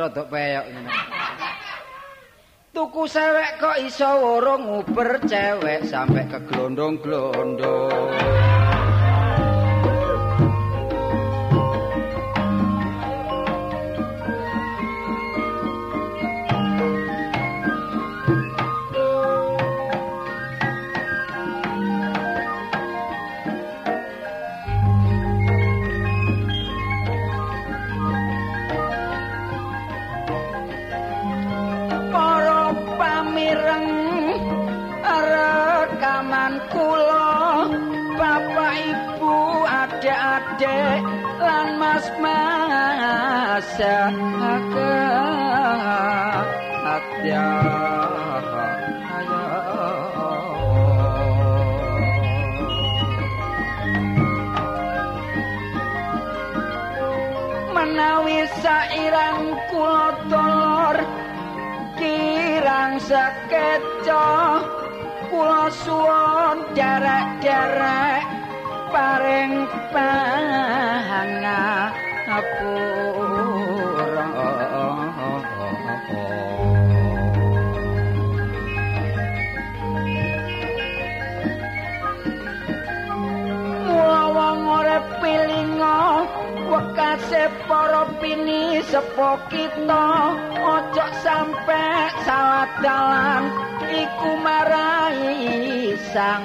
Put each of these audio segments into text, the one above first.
rada peyok ngene. Tuku sewek kok iso urung nguber cewek sampe ke paring pangapura. Wong urip pilinga wekase para pini sepo kita ojo sampe salah dalan iku marai sang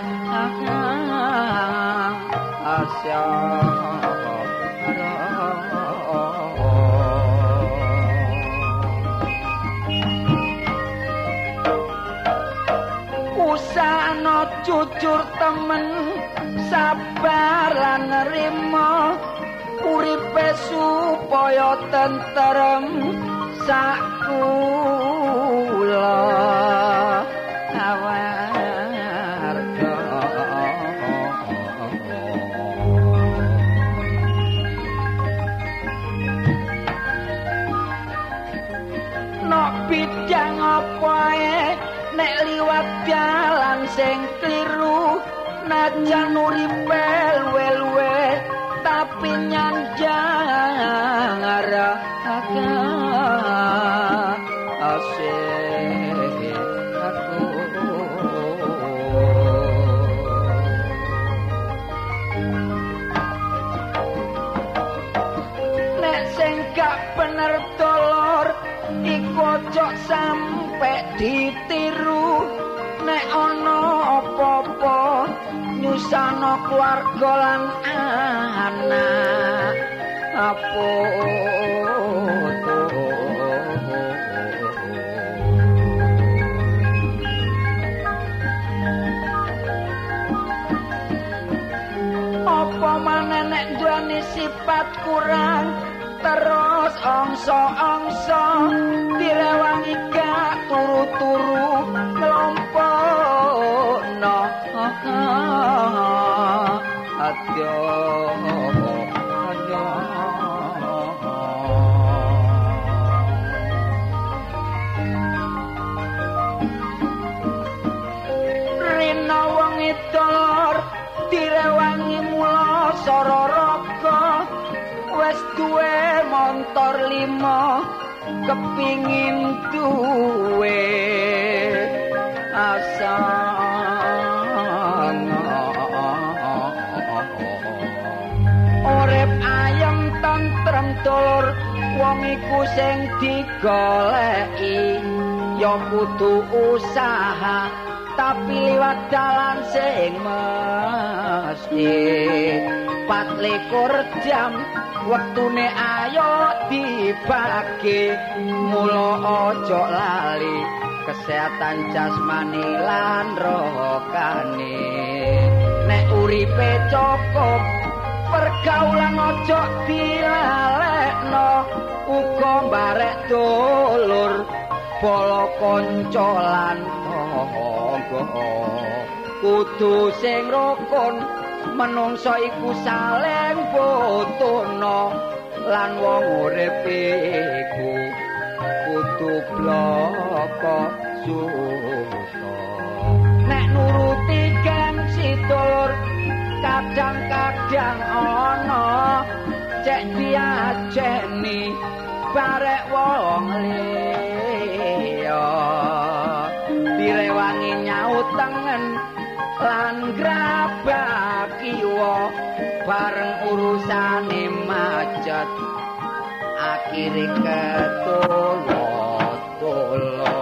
jujur temen sabar nerima. Uripe supaya tentrem sakula najan uripe keluarga lan anak apa apa maneh nek sifat kurang terus angsa-angsa kepingin duwe asa Urip ayem tentrem dulur wong iku sing digoleki. Ya kudu usaha tapi liwat dalan sing mesti. Pat likur jam wektune ayo dibagi mula ojo lali kesehatan jasmani lan rohani. Nek uripe cukup pergaulan ojo dilalekno uga barek dulur polo kanca lan kudu sing rukun menungso iku saling butuhna lan wong urip iku kudu bloko susa nek nuruti gengsi dulur kadang-kadang ana cek diajeni barek wong liya. Direwangi nyaut tengen lan grabak kiwa bareng urusane macet. Akhire ketolo tolo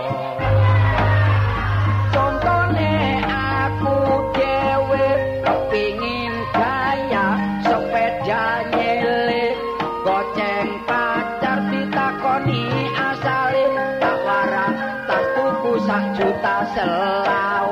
contone aku dhewe kepingin gaya sepeda nyele. Goceng pacar ditakoni asale tak warah tas tuku sak juta selawe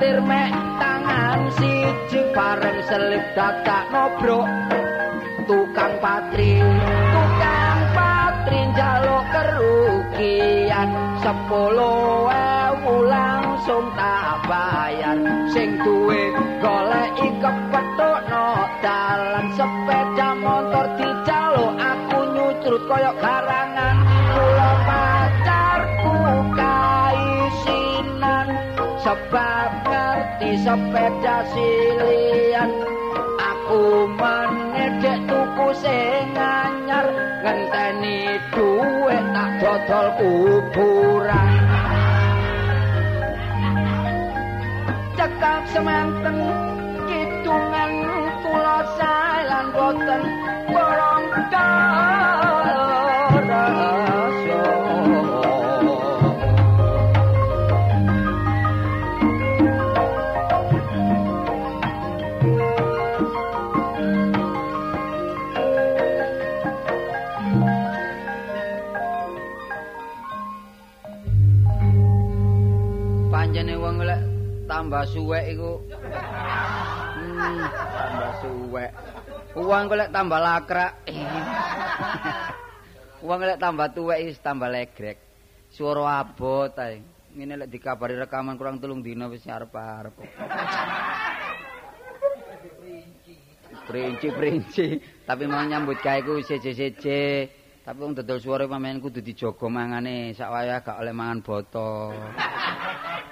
nyetir mek tangan siji bareng selip dadak nobrok. Tukang patri tukang patri njaluk kerugian. Sepuluh ewu langsung tak bayar. Sing duwe goleki kepethuk no dalan. Sepeda motor dijaluk aku nyucrut koyok garangan kula pacarku kaisinan. Sebab ngerti sepeda silian aku menedek tuku sing anyar. Ngenteni duit tak dodol kuburan. Cekak semanten kidungan kula salan boten. Borong rasa tambah suwek iku hmm, tambah suwek. Wong lek tambah lakrak. Wong lek tambah tuwek wis tambah legrek. Swara abot ae. Ngene lek dikabari rekaman kurang telung dina wis arep-arep. Princi-princi, tapi mau nyambut gawe ku seje-seje. Tapi wong dodol swara pamane kudu dijaga mangane sak wayah gak oleh mangan boto.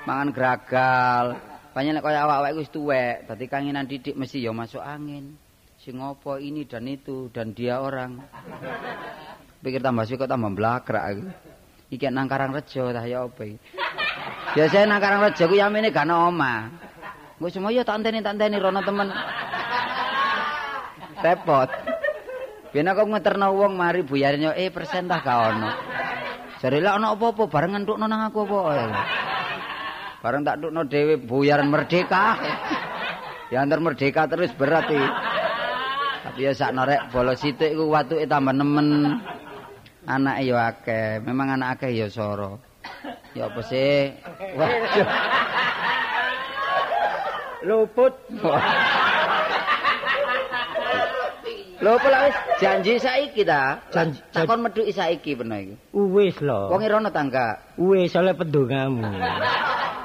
Mangan gragal. Banyak nek kaya awak-awak wis tuwek, dadi kangenan didik mesti ya masuk angin. Sing apa ini dan itu dan dia orang. Pikir tambah sih kok tambah blakrak aku. Iki nang Karangrejo tah ya apa iki. Biasane nang Karangrejo ku yamene gak ana omah. Engko semoyo tak anteni-anteni rono temen. Repot. Biyen aku ngeterno wong mari buyarnya eh persen tah gak ono. Jare lek ana apa-apa bareng entukno nang aku apa. Bareng tak tukno dhewe buyaran merdeka. Ya antar merdeka terus berat iki. Tapi ya sak norek bolos sithik iku watuke tambah nemen. Anake ya akeh, memang anak akeh ya soro. Ya apa sih? Waduh. Luput. Lho apa lah wis janji saiki ta? Janji- takon medhuki saiki peno iki. Wis lho. Wong rono tangga. Wis oleh pendongamu.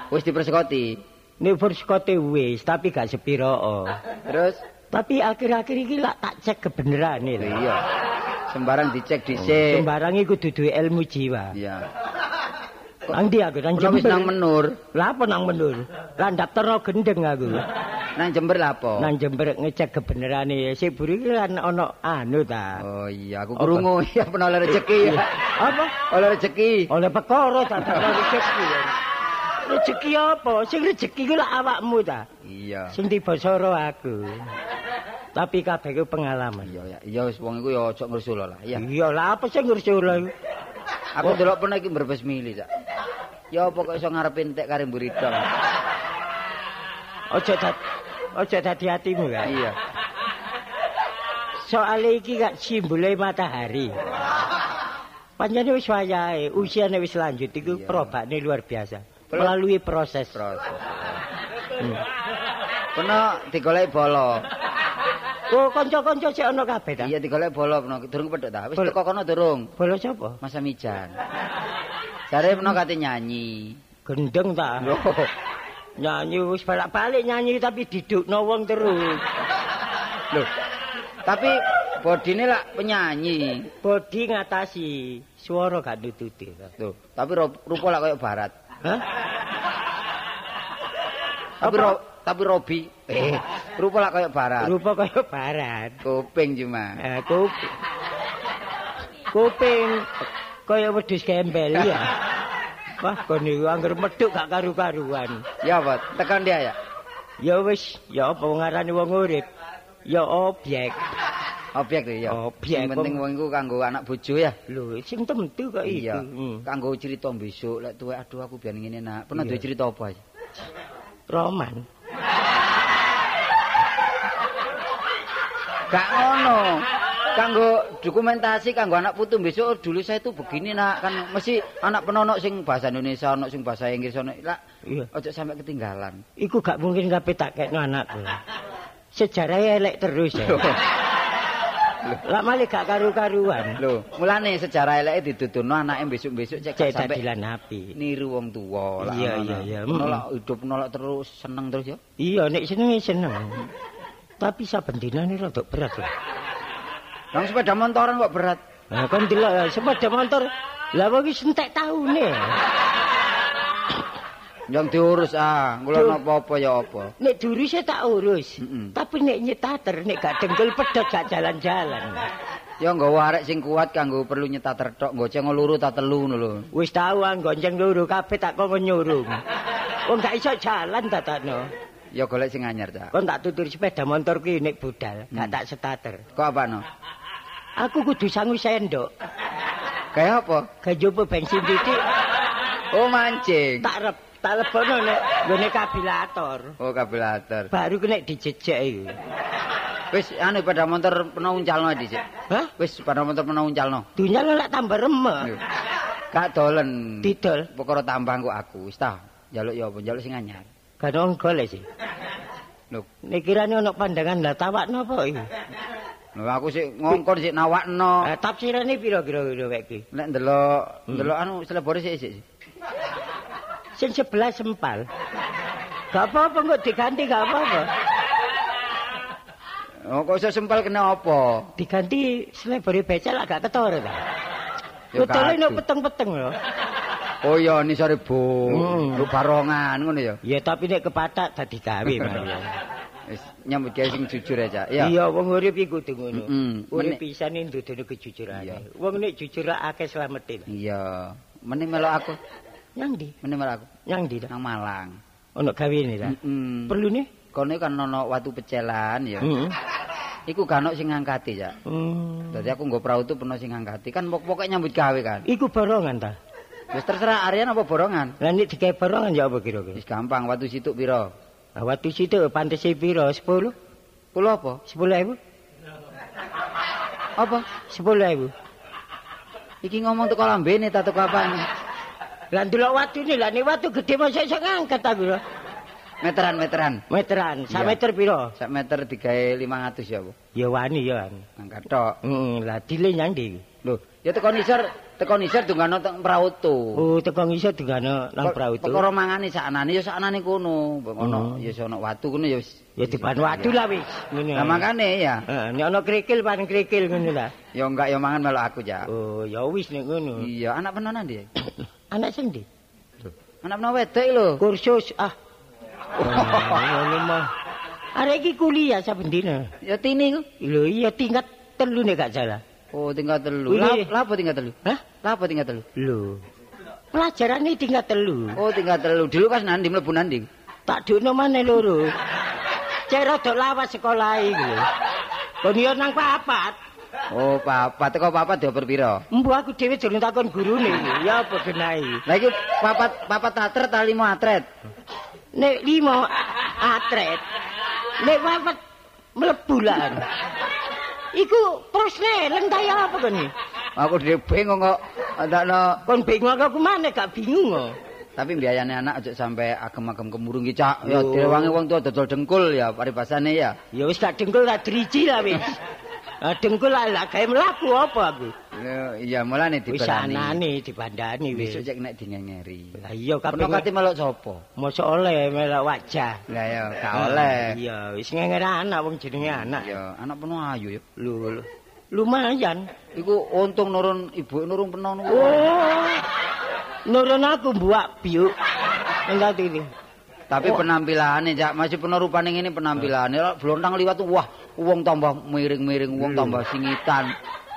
Wis dipersekoti. Nek perskote wis, tapi gak sepiro. Terus Tapi akhir-akhir iki lak tak cek kebenerane lho. iya. Sembarang dicek dhisik. Sembarang iku dudu ilmu jiwa. Iya. Nang ndi aku nang wis nang Jember. menur. Lah apa nang menur? Lah daftarno gendeng aku. Nang Jember lah apa? Nang Jember ngecek kebenerane. Sik buri iki kan ana anu ta. Oh iya, aku krungu ya pernah oleh rezeki ya. Apa? Oleh rezeki. Oleh perkara ta rezeki. ya. Rezeki apa? Sing rezeki ku lak awakmu ta. Iya. Sing dibosoro aku. Tapi kabeh ku pengalaman. Iya ya, iya wis wong iku ya aja ngrusul lah. Iya. Iya lah apa sing ngurus Aku delok pernah iki mbrebes mili, Cak. Ya apa kok iso ngarepe entek kare mburida. Ojo dat ojo dadi hatimu ya. Iya. Soale iki gak simbole matahari. Panjane wis wayahe, usiane wis lanjut iku Iya. perobane luar biasa. Melalui proses. Proses. Hmm. Peno digoleki bolo. Oh, kanca-kanca sik ana kabeh ta? Iya digoleki bolo peno durung pedhok ta. Wis Bolo. teko kono durung. Bola sapa? Masa mijan. Jare peno kate nyanyi. Gendeng ta. Nyanyi wis balik-balik nyanyi tapi didukno wong terus. lho. Tapi bodine lak penyanyi. Bodi ngatasi swara gak nututi. Tuh, tapi rupa lak koyo barat. Hah? Tapi ro, tapi Robi eh rupa lak koyo barat. Rupa kaya barat. Kuping cuma. Eh, kup kuping kaya wedhus gembel ya. Wah, kon niku angger medhuk gak karu-karuan. Ya apa? Tekan dia ya. Ya wis, ya apa ngarani wong urip? Ya objek. Objek ya. Objek, Sing penting wong iku kanggo anak bojo ya. Lho, sing temtu kok iku. Iya. Hmm. Kanggo cerita besok lek tuwek aduh aku biyen ngene nak. Pernah duwe cerita apa? Roman. Gak ngono. Kanggo dokumentasi kanggo anak putu besok dulu saya tuh begini nak kan mesti anak penonok sing bahasa Indonesia ono sing bahasa Inggris ono lah Iya. ojo sampai ketinggalan. Iku gak mungkin kabeh tak kekno anakku. Sejarahnya elek terus ya. Lah malah gak karu-karuan. Lho, mulane sejarah eleke dituturno anake besok-besok cek Cek gak sampai dadilan api. niru wong tuwa lah. Iya, iya, iya. Nolak hidup nolak terus seneng terus ya. Iya, nek seneng seneng. Tapi saben dinane rada berat lho. Nang sepeda motoran kok berat. Nah, kan delok sepeda motor. Lah wong iki entek taune. Yang diurus ah, kula Duh. napa-apa ya apa. Nek durise tak urus. Mm-mm. Tapi nek nyetater nek gak dengkul pedhot gak jalan-jalan. Ya nggawa arek sing kuat kanggo perlu nyetater tok, goceng loro ta telu ngono lho. Wis tau ang gonceng loro kabeh tak kok nyurung. Wong gak iso jalan tatakno. Ya golek sing anyar, Cak. Kon tak tutur sepeda motor ki nek budal, gak Hmm. tak starter. Kok apa no? Aku kudu sangu sendok. Kayak apa? Kejopo bensin titik Oh mancing. tak rep tak lebono nek nggone kabilator. Oh kabelator. Baru kena dijejek iku. Wis anu pada motor pernah uncalno dhisik. Hah? Wis pada motor pernah uncalno. Dunya lek tambah remek. Gak dolen. Didol. Pokoknya tambang kok aku. Wis ta. Jaluk ya apa? Jaluk sing anyar. Kan wong golek sih. Lho, Nek kirane ana pandangan lah tawakno apa iki? Lho aku sik ngongkon sik nawakno. Eh, tafsirane pira kira-kira wek iki? Nek ndelok Hmm. ndelok anu selebore sik sik. Sing sebelah sempal. Gak apa-apa kok diganti gak apa-apa. Oh kok iso sempal kena apa? Diganti selebore becel agak ketara ta. Kadu. no peteng-peteng lho. Oh iya ni sore bu. Hmm. Lu barongan ngono ya. Ya tapi nek kepatak dadi gawe Maria. Wis nyambut gawe sing jujur aja. Ya. Iya, wong urip iku kudu ngono. Urip Menek- pisane ndudune kejujuran. Iya. Wong nek jujur akeh slametin. Iya. Mending melok aku. Nyang ndi? Mending melok aku. Nyang ndi ta? Nang Malang. Ono gawene ta? Heeh. Perlu nih? Kono kan ono watu pecelan ya. Heeh. Iku kan ono sing ngangkati ya. Hmm. Dadi aku nggo perahu tuh pernah sing ngangkati kan pok- pokoknya nyambut gawe kan. Iku borongan ta? Wis terserah Aryan apa borongan. Lah nek digawe borongan ya apa kira-kira? Wis gampang watu situk pira? Lah waktu situ pantese pira? 10? 10.000? Kulo apa? 10.000? Apa? 10.000. Iki ngomong teko lambene ta teko apane? Lah ndelok watune, lah nek watu gedhe mosok iso ngangkat ta pira? Meteran meteran. Meteran, sak meter pira? Sak meter digawe 500 ya, Bu. Ya wani ya. Angkat tok. Heeh, lah dile nyang ndi? Lho, ya teko nisor, teko nisor dungano teng perahu tuh. Oh, teko ngisor digano nang perahu itu. Perkara mangane saknane ya saknane kono. Mbok Ono ya ono watu kono ya wis. Ya dipan watu lah wis. Ngene. Lah makane ya. Heeh, nek ana krikil paling krikil ngono lah. Ya enggak ya mangan melok aku ya. Oh, ya wis nek ngono. Iya, anak penonan dia. Anak sing ndi? Anak penonan wedok lho. Kursus ah. Oh, Ngono mah. Arek iki kuliah saben dina. Ya tini ku. Lho iya tingkat telu nek gak salah. Oh, tinggal telu. Lah apa tinggal telu? Hah? Lah apa tinggal telu? Lho. Pelajarane tingkat telu. Oh, tinggal telu. Dulu pas nandi mlebu nandi. Tak dono maneh loro. Cek rada lawas sekolah iki lho. Kon yo nang papat. Oh, papat teko papat dioper pira? Embu aku dhewe durung takon gurune. Ya apa genahi? Lah iki papat papat atret ta limo atret? Nek limo atret. Nek papat mlebu lah. Iku prosne lentai apa kon iki? Aku dhewe bingung kok ndakno Kon bingung aku mana gak bingung kok. Tapi biayane anak aja sampai agem-agem kemurung ki, Cak. Ya direwangi wong tua dodol dengkul ya paribasane ya. Ya wis gak dengkul tak driji lah wis. Ah dengkul lah lah gawe mlaku apa aku? Lho, iya mulane Wis dibandani. anane dibandani wis. Besok cek nek dingengeri. Lah iya kabeh kate melok sapa? mosok oleh melok wajah. Lah ya gak oleh. Iya, wis ngenger anak wong jenenge anak. Ya, anak penuh ayu ya. Lho, lho. lumayan. Iku untung nurun ibu nurun penuh niku. Oh. Nurun aku mbuak biuk. Enggak ini. Tapi Oh. penampilannya, Cak, masih penuh rupane ngene penampilannya. Lah blontang liwat wah, wong tambah miring-miring, wong tambah singitan.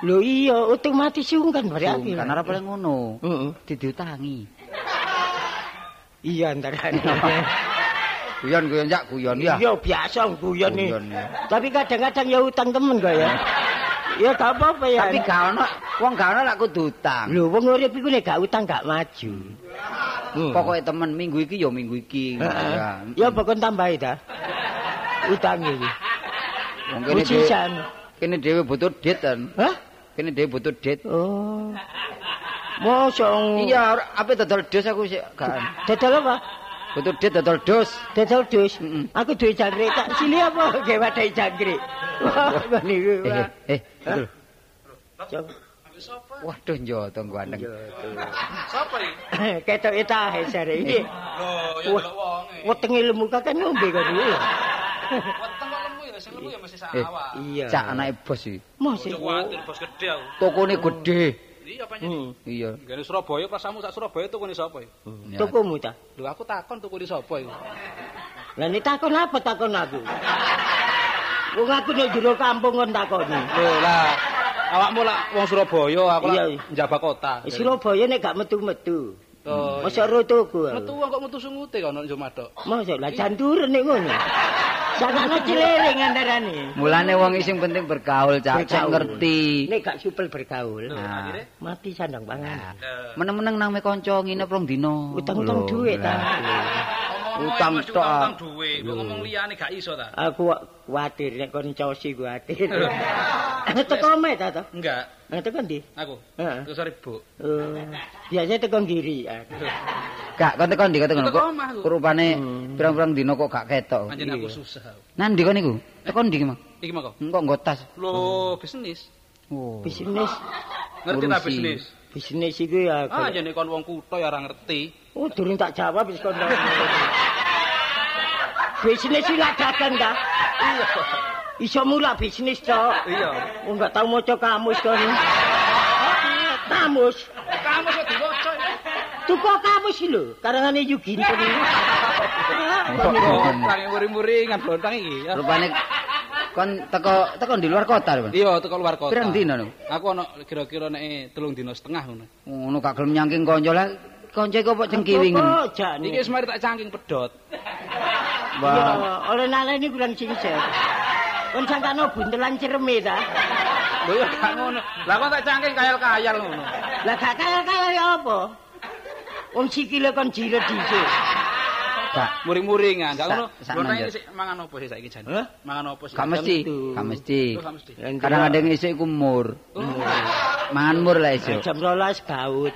Lho iya, otomatis sungkan berarti. Karena ora paling ngono. Heeh. Didiutangi. Iya antarane. Guyon-guyon, Cak, guyon ya. Iya biasa guyon nih. Ya. Tapi kadang-kadang ya utang temen kok ya. Ya gak apa-apa ya. Tapi gak ono, wong gak ono lak kudu utang. Lho wong urip iku nek gak utang gak maju. Hmm. Pokoknya temen minggu iki ya minggu iki. Ya. Ya pokoknya tambahi ta. Utang iki. Wong kene dhewe Ujisan. kene dhewe butuh dit kan. Hah? Kene dhewe butuh dit. Oh. Mosok Iya, apa dodol dos aku sih gak. Dodol apa? Butuh dit dodol dos. Dodol dus. Aku duwe jangkrik tak sini apa gawe wadai jangkrik. Wah, niku. Eh, eh, eh. Cok. Waduh, njoto gandeng. Sapa iki? Ketok eta sare iki. Lho, ya delok wonge. Wetenge lemu kakek ngombe kok dulu. Weteng kok lemu ya, sing lemu ya mesti sak Eh, awak. Iya. Cak anake bos iki. Mosok. Kuwatir bos gede aku. Tokone gede. Iya apa Hmm. Iya. Gane Surabaya prasamu sak Surabaya tukune sapa ya? Ya. Tukumu ta? Lho aku takon tukune sapa iku. Lah nek takon apa takon aku? Wong aku nek jero kampung kon takoni. Lho lah awakmu lah wong Surabaya, aku Iya. njaba kota. Surabaya nek gak metu-metu. Oh, Mosok ro tuku. Metu wong kok metu sungute kono njo madok. Mosok lah janturen nek ngono. Jangan cilering antarane. Mulane wong iki sing penting bergaul, Cak. Cak ngerti. Nek gak supel bergaul, Nah. Mati sandang pangan. Meneng-meneng nang me kanca nginep rong dino. Utang-utang duit ta. Utang tok. utang duwe, kok ngomong liyane gak iso ta? Aku kuwatir nek kon cosi kuwatir. Teko me ta to? Enggak, Nah, teko ndi? aku. Heeh. Terus ribuk. Oh, biasanya teko ngiri. Gak kon tekan ndi Teko aku. Rupane Hmm. pirang-pirang dino kok gak ketok. Anjen aku susah. Nang ndi kon niku? Tekan ndi ki, Mang? Iki mah kok. Engko nggo tas. Lho, bisnis. Oh. Bisnis, Ngerti ta bisnis? bisnis iku ya. Ah, jane kon wong kutho ya ora ngerti. Oh, durung tak jawab wis kon. bisnis iki dagang ta? Iya. Iso mulak bisnis tok. Iya. Oh, enggak tahu maca kamus kon. Kamus. Kamu kok diwaca. Tuku kamus lho, karangane Yugi Ginten. Blontang muring-muringan blontang iki. Rupane kon teko teko di luar kota lho. Iya, teko luar kota. Pirang dina niku? Aku ana kira-kira nek telung dina setengah ngono. Ngono gak gelem nyangking kanca lah. Kanca iku kok cengkiwingen. Oh, jane. Iki wis mari tak cangking pedhot. Wah. Oleh naleni kurang cincin. Kon sangkano buntelan cereme ta? Lho ya gak ngono. Lah kok tak cangking kayal-kayal ngono. Lah gak kaya-kaya ya apa? Wong sikile kon jiret dhisik. Gak. Muring-muringan. Gak ngono. manjat. iki sik mangan opo sih saiki jan? Mangan opo sih? Gak mesti, gak mesti. Kadang ada yang isik iku mur. Oh. Mangan mur lah isuk. Jam 12 gaut.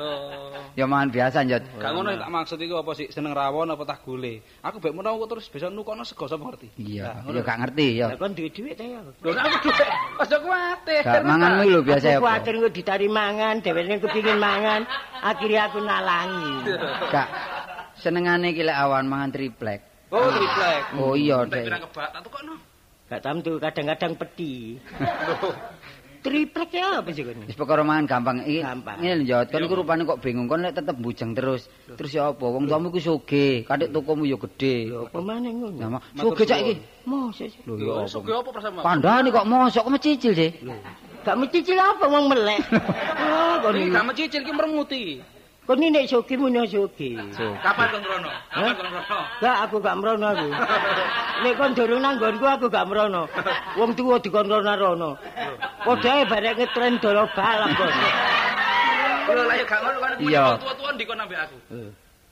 Oh. Ya mangan biasa njot. Gak ngono tak maksud iku apa sih seneng rawon apa tah gule. Aku mek menawa terus bisa nukono sego sapa ngerti. Iya, ya gak ngerti ya. Lah kon duwe dhuwit ta ya. Lho aku dhuwit aja kuwatir. Gak mangan kuwi lho biasa Aku apa. kuwatir engko ditari mangan, dheweke kepingin mangan, akhirnya aku nalangi. Gak senengane iki lek awan mangan triplek. Oh, triplek. Oh iya, Dek. pirang kebak tak tukokno. Gak tamtu kadang-kadang peti. Triplek ya apa sih kon? Wis perkara mangan gampang. Iki Gampang. ngene njot, kon iku rupane kok bingung kon lek tetep bujeng terus. Terus ya apa? Wong tuamu iku sugih, kadek tukumu ya gedhe. Lho apa maneh ngono? Matur sugih cak iki. Mosok sih. Lho ya apa? sugih apa prasamu? Kandhane kok mosok kok mecicil sih. Gak mencicil apa wong melek. Oh, kon Iki gak mencicil iki merenguti. Kon iki nek sogi munyo sogi. Kapan kon rono? Kapan kon rono? Gak aku gak merono aku. Nek kon durung nang nggonku aku gak merono. Wong tuwa dikon rono-rono. Padahal barek ngetren dolo balap kon. Lho lah ya gak ngono kan Iya. tua-tua ndikon ambek aku.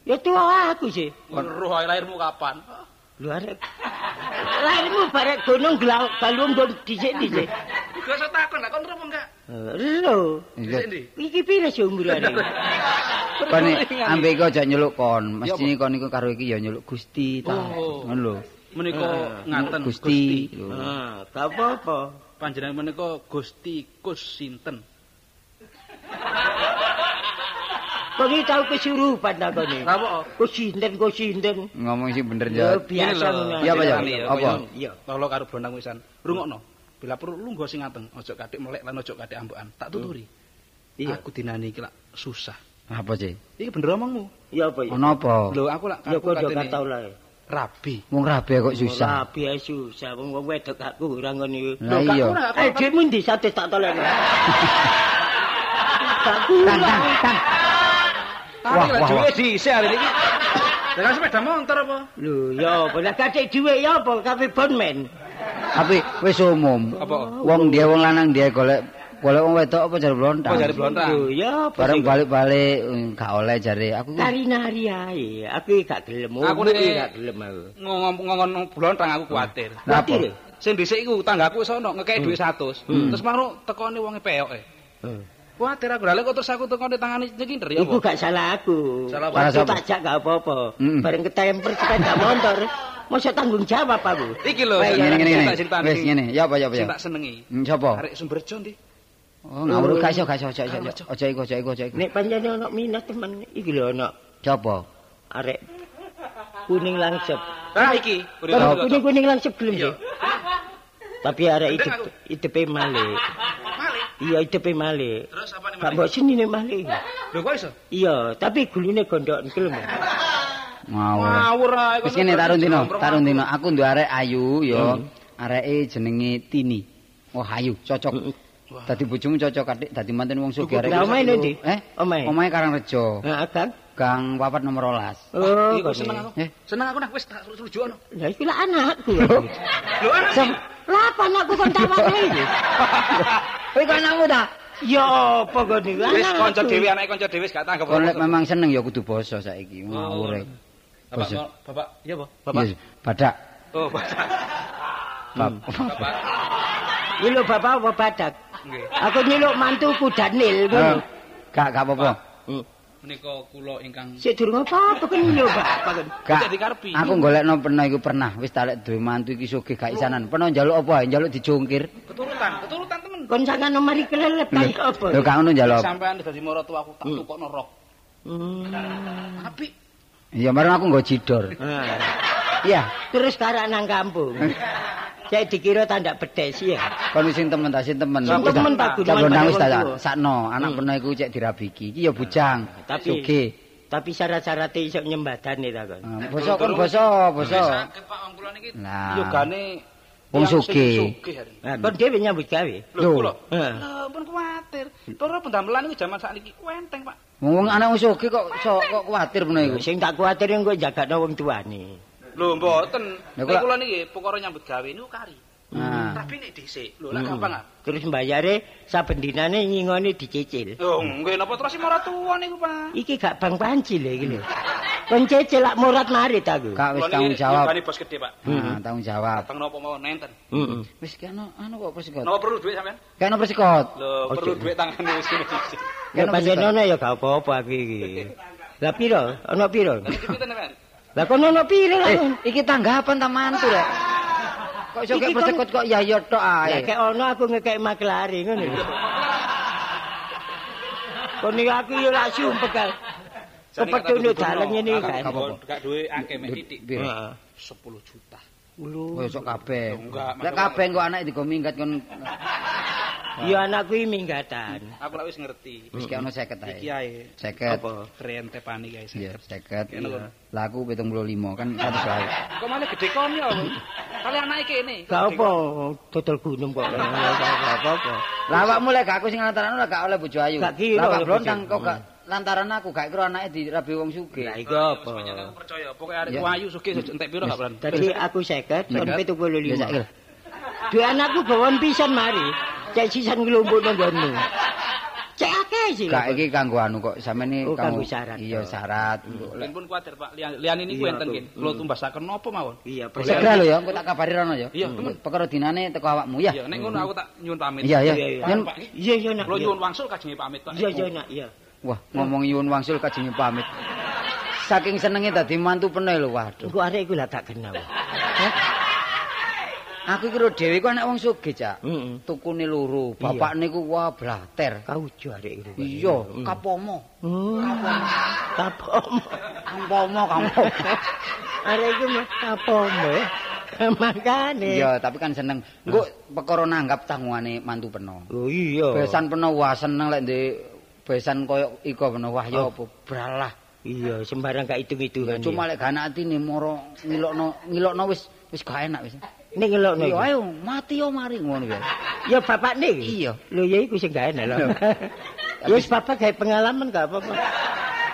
Ya tua aku sih. Roh ae lahirmu kapan? Lho arek. Lahirmu barek gunung gelang balung don dhisik-dhisik. Gak usah takon lah kon apa enggak? Lho. Dhisik ndi? Iki pire sih umurane? Kon ambek iku aja nyeluk kon. Mesti kon iku karo iki ya nyeluk Gusti ta. Oh. Ngono lho. Menika ngaten Gusti. Lho. Ah, gak apa-apa. panjenengan menika Gusti Kus sinten? Kok iki tau kesurupan takone. Apa? Kok sinten kok sinten. Ngomong sih bener Ya ya. biasa ngono. Iya, Pak, ya? Apa? Iya. Kala karo blondang wisan. Rungokno. Bila perlu lungguh sing nganteng, aja katik melek lan aja katik ambekan. Tak tuturi. Iya. Aku dinani iki lak susah. Apa sih? Iki bener omongmu. Iya apa ya? Ono apa? Lho aku lak aku kok katene kata lah. rabi. Wong rabi kok susah. Rabi ae susah wong wong wedok aku ora ngono. Lah iya. Eh, dhewe ndi sate tak tolek. Tang tang. Duwe wah. dhisik hari iki. Dengan sepeda motor apa? Lho, ya apa lah kadek dhuwit ya apa kafe bonmen. Tapi wis umum. Apa? Wong dia wong lanang dia golek golek wong wedok apa jare blontang. Apa jare blontang? Lho, ya Bareng balik-balik eh, gak oleh jare aku. Nari nari ae. Aku gak gelem. Aku nek- gak gelem aku. Ngomong-ngomong blontang aku kuwatir. Lah? Kuwatir. Sing dhisik iku tanggaku wis ono ngekeki dhuwit 100. Terus maro tekone wonge peyoke. Hmm. Kuwatir aku lha lek kok terus aku tekone tangane nyekinter ya Iku gak salah aku. Salah? Waktu Salah tak gak apa-apa. Mm. Bareng ketemper sepeda motor. Masa tanggung jawab aku. Iki lho. Ngene ngene Wis ngene. Ya apa ya apa ya. Sing tak senengi. Hmm, Sapa? Arek Sumberjo ndi? Oh, ngawur gak iso gak iso aja aja. aja. Iku aja iku aja iku. Nek pancen ono minat teman iki lho ono Sapa? arek kuning langsep. Ah iki. Kuning kuning langsep gelem Iya. sih. Tapi arek hidup hidupe. Male. Iya hidupe male. Terus apa nih? Gak mbok sini nih male. Lho kok iso? Iya, tapi gulune gondok gelem. Ngawur. Ngawur ae. Wis ngene tarun dino, tarun dino. Aku duwe arek ayu ya. Areke jenenge Tini. Oh, ayu, cocok. Dadi bojomu cocok katik dadi manten wong sugih arek. Lah omahe ndi? Eh? Omahe. Omahe Karangrejo. Nah, Kang. Gang papat nomor 12. Oh, Iku kok seneng aku. Eh? Seneng aku nah wis tak rujukno. Lah iki lah anakku. Lho anak Lah apa anakku kon tawane iki? kowe kok anakmu ta? Ya apa kok niku? Wis kanca dhewe anake kanca dhewe gak tanggap. Kon memang seneng ya kudu basa saiki. Ngawur. e. Bapak, bapak, iya apa? Bapak. Yes, badak. Oh, bapak. Bab- Bapak. Iki lho bapak apa badak? Nggih. Aku nyeluk mantuku Daniel ngono. Gak gak apa-apa. Hmm. Menika kula ingkang Sik durung apa-apa kan lho bapak kan. Gak. Jadi karepi. Aku golekno pernah iku pernah wis tak duwe mantu iki sugih gak isanan. Pernah njaluk apa? Njaluk dijungkir. keturutan, keturutan temen. Kon sangan mari kelelep ta apa? Lho gak ngono njaluk. apa? Sampean dadi maratu aku tak Hmm. tukokno rok. Hmm. Apik. Iya, bareng aku nggo jidor. Iya, Terus karak nang kampung. Saya dikira tanda bedes ya. kon sing temen ta, sing temen. Sing temen tak- tak tak pada wis tak wong tua. sakno. Anak Hmm. pernah iku cek dirabiki. Iki ya bujang. Tapi- sugih. Tapi syarat-syaratnya iso nyembadane ta kon. Ah, Basa kon basa, basa. Sakit Pak wong kula niki. Lah. Yogane Wong sugih. Hari. Nah, kon dhewe nyambut gawe. Lho kula. Lho pun kuwatir. Para pendamelan iku jaman sakniki enteng, Pak. Wong anak wong sugih kok kok kuwatir pernah iku. Sing tak kuwatir engko jagakno wong tuane. Lho mboten. Nek kula- niki perkara nyambut gawe niku kari. Ah. Tapi nek dhisik, lho lah Hmm. gampang ah. Terus mbayare saben dinane nyingone dicicil. Lho nggih napa terus si maratuwa niku, Pak. Iki gak bang panci lho iki lho. Kon cicil lak murat marit aku. Kak wis tanggung jawab. yogane bos gede, Pak. Ah, tanggung jawab. Datang napa mawon nenten. Heeh. Wis kena anu kok persikot. Napa perlu duit sampean? Kena persikot. Lho, perlu duit tangane wis ngene iki. Ya Kena panjenengan ya gak apa-apa aku iki. Lah piro? Ana piro? Pinten, Pak? Lah kon ana piro lah? Eh, iki tanggapan ta mantu rek. Kok iso kek kon- persikot kok ya ya tok Lah ae. kek ono aku ngekek maklari ngono lho. Kon iki aku ya lak sumpek kan. Kepetunduk dalan ngene iki kan. Apa-apa? Gak duwe akeh mek titik. Piro? Heeh. 10 juta. Lho. Oh, sok kabeh. Masalah. kabeh kok anak digo minggat kon Ya anakku iki minggatan. Aku lak wis ngerti. wis kek ono 50 Iki ae. ae 50. Apa? rente panik guys. Iya, 50. Kene lho. Lah aku 75 kan 100 wae. Kok malah gede kon ya. Kali anake kene. Gak apa, dodol gunung kok. Gak apa-apa. Lah awakmu lek gak aku sing lantaran ora gak oleh bojo ayu. Gak kira Lah gak blontang kok gak lantaran aku gak kira anake dirabi wong sugih. Lah iku apa? Aku percaya, pokoknya arek Ya. wayu sugih entek piro gak beran. Dadi aku 50, son Ya, 75. saiki. Dua anakku bawon pisan mari. Cek sisan ngelumpuk nang nggonmu. Cek akeh sih. Gak iki kanggo anu kok sampeyan iki Oh, kanggo syarat. Iya, syarat. Len pun kuwatir Pak, lian lian ini ku Iya, enten aku. kin. Kulo tumbasaken napa mawon? Iya, Segera lho ya, engko tak kabari rono ya. Iya. Perkara dinane teko awakmu ya. Iya, nek ngono aku tak nyuwun pamit. Iya, iya. Iya, iya. Kulo nyuwun wangsul kajenge pamit Pak. Iya, iya nak, iya. Wah ngomong nyuwun wangsul kajenge pamit. Saking senenge dadi mantu peneh lho, waduh. Engko arek iku lah tak kenal. Aku kira dhewe ku anak wong sugih, Cak. Heeh. Tukune loro, Iya. bapak niku wah blater. Kaujo arek iku. Iya, Hmm. kapomo. Hmm. Kapomo. Kampomo, kampomo. Arek iku mah kapomo. ya. Makane. Iya, tapi kan seneng. Engko perkara nanggap tanggungane mantu peno. Oh iya. Besan peno wah seneng lek ndek besan koyo iko peno wah ya Oh. apa bralah. Iya, sembarang gak hitung-hitungan. Cuma lek gak atine moro ngilokno ngilokno wis wis gak enak wis. ning ngelokno. Iya ayo mati yo mari ngono ya. Ya bapak nih. Iya. Lho ya iku sing gak enak lho. Ya wis bapak gawe pengalaman gak apa-apa.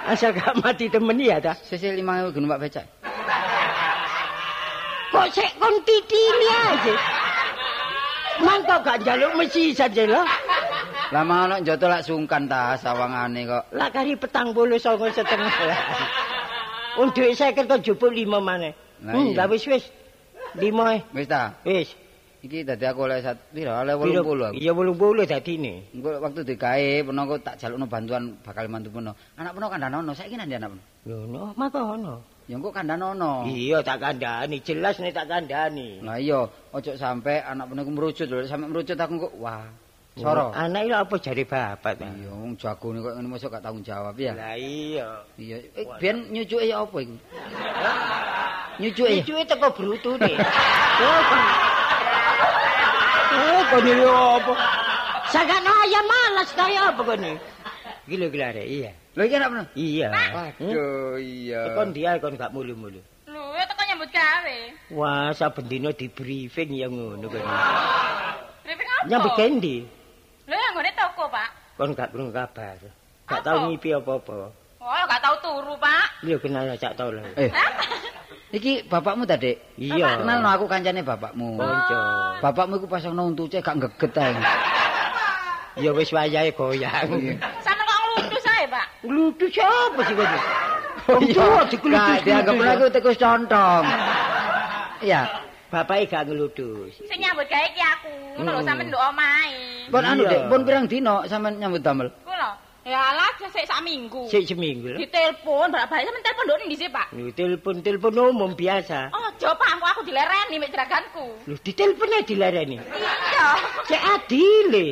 Asal gak mati temen ya ta. Sesel 5000 gun Pak Becak. Kok sik kon titini aja. Mangko gak njaluk mesi saja lho. Lah ngono njoto lak sungkan ta sawangane kok. Lah kari petang bolu songo setengah lah. Wong dhuwit 50 kok jupuk 5 maneh. Hmm, lah wis wis. 5 eh. Wis ta. Wis. Iki dadi aku oleh sat pira oleh Piro? 80 aku. Iya 80 dadine. Engko waktu digawe peno tak jalukno bantuan bakal mantu peno. Anak peno kandhanono saiki nang anak peno? Lho no, maka ono. Ya engko kandhanono. Iya tak kandhani, jelas nek tak kandhani. Lah iya, ojo sampe anak peno merucut lho, sampe merucut aku kok wah. Soro. Anak iki apa jare bapak ta? Iya, wong jagone kok ngene mosok gak tanggung jawab ya. Lah iya. Iya, eh, biyen nyucuke ya apa iku? Nyucuke ya. Cucuke teko brutune. Oh. Oh, kon iki apa? Sagano ayam malas kaya apa kon iki? Gila gila rek, iya. Lho iki anak peno. Iya. Waduh, iya. Kon dia kon gak mulu-mulu. Lho, ya teko nyambut gawe. Wah, saben dina di briefing ya ngono kon. Briefing apa? Nyambut kendi. Lho, yang nggone toko, Pak. Kon gak krungu kabar. Gak tau ngipi apa-apa. Oh, gak tahu turu, Pak. Iya kenal cak tau lah. Eh, iki bapakmu ta, Dik? Iya. Kenal no aku kancane bapakmu. Konco. Bapakmu iku pasang no untuce gak ngeget ae. Ya wis wayahe goyang. Sama kok ngeludus saya, Pak. Ngludu siapa sih kon? Oh tua dikeludus. Gak dianggap aku tikus contong. Iya. Bapake gak ngeludus. Sing nyambut gawe ki aku. Ngono lho, Hmm. sampean nduk omahe. Pun anu. Dik, pun pirang dino sampean nyambut damel? Ku lho. Ya alah, sik sak minggu. Sik seminggu lho. Ditelepon, balik-balik sampean telepon nduk ndi sih, Pak? Lho telepon-telepon umum biasa. Oh, Pak, aku aku dilereni mek jeraganku. Lho ditelepone dilareni. Iya. Cek adile.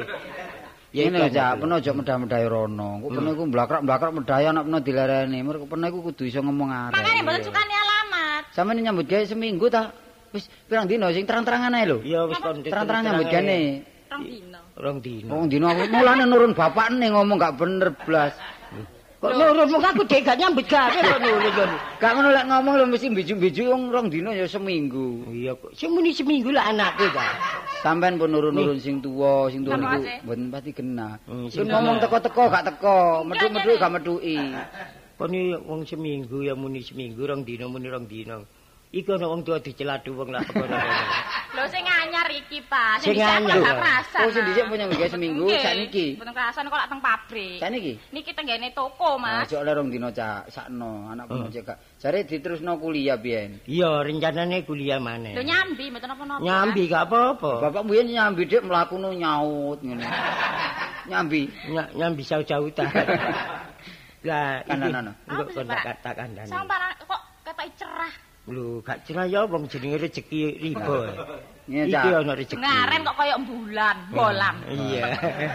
Ya ini aja, peno aja medah-medahi rono. Kok peno iku mblakrak-mblakrak medahi anak peno dilereni. Mergo peno iku kudu iso ngomong arek. Makane mboten sukani alamat. Sampeyan nyambut gawe seminggu ta? Wis pirang dino sing terang-terangan ae lho. Ya wis kon Terang-terang nyambut gawe. Rong dino. Rong dino. Wong dino aku mulane nurun bapak nih ngomong gak bener blas. Kok nurun mung aku dek gak nyambut gawe kok nurun. Gak ngono lek ngomong lho mesti biju-biju wong rong dino ya seminggu. Iya kok. Sing muni seminggu lah anakku ta. Sampeyan pun nurun-nurun sing tuwa, sing tuwa niku mboten pati kena. Hmm, Sing ngomong teko-teko gak teko, medhuk-medhuk gak medhuki. Kon iki wong seminggu ya muni seminggu rong dino muni rong dino. Iku ana wong tua diceladu wong lah perkara ngono. Lho sing anyar iki, Pak. Sing anyar. gak kerasan. Oh sing dhisik punya gawe seminggu Nggih, sakniki. Mboten kerasan kok lak teng pabrik. Sakniki. Niki tenggene toko, Mas. aja oleh rong dino cak, sakno anak pun Oh. cek. Jare diterusno kuliah biyen. Iya, rencanane kuliah maneh. Lho nyambi mboten napa-napa. Nyambi gak apa-apa. Bapak mbiyen nyambi dik mlakuno nyaut ngene. Nyambi. Ny- nyambi jauh-jauh ta. Lah, sih, kon Pak? tak tak kandhani. Sampeyan kok ketok cerah. Lho, gak cerah ya wong jenenge rezeki riba. Iki ana rezeki. Ngaren kok koyo bulan, bolam. Iya.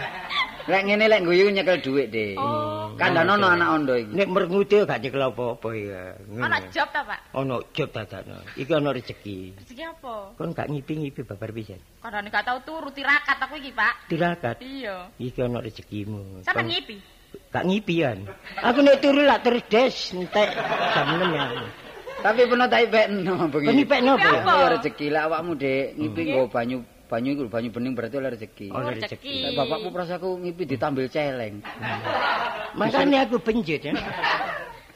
Lek ngene lek guyu nyekel dhuwit, Dik. Oh. Kandhanono anak ondo iki. Nek merngute gak nyekel apa-apa ya. Ana job ta, Pak? Ana job dadakno. Iki ana rezeki. Rezeki apa? Kon gak ngipi-ngipi babar pisan. Kadane gak tau turu tirakat aku iki, Pak. Tirakat. Iya. Iki ana rezekimu. Kon- ngipi. Gak ngipian. Aku nek turu lak terus des entek jam 6 ya. Tapi pernah tak ipekno bengi. Kon ipek nopo ya? Apa? Ya rezeki lah awakmu, Dik. Ngipi Hmm. nggo banyu banyu iku banyu bening berarti oleh rezeki. Oh, rezeki. bapakmu prasaku ngipi ditambil celeng. Makane aku benjut ya.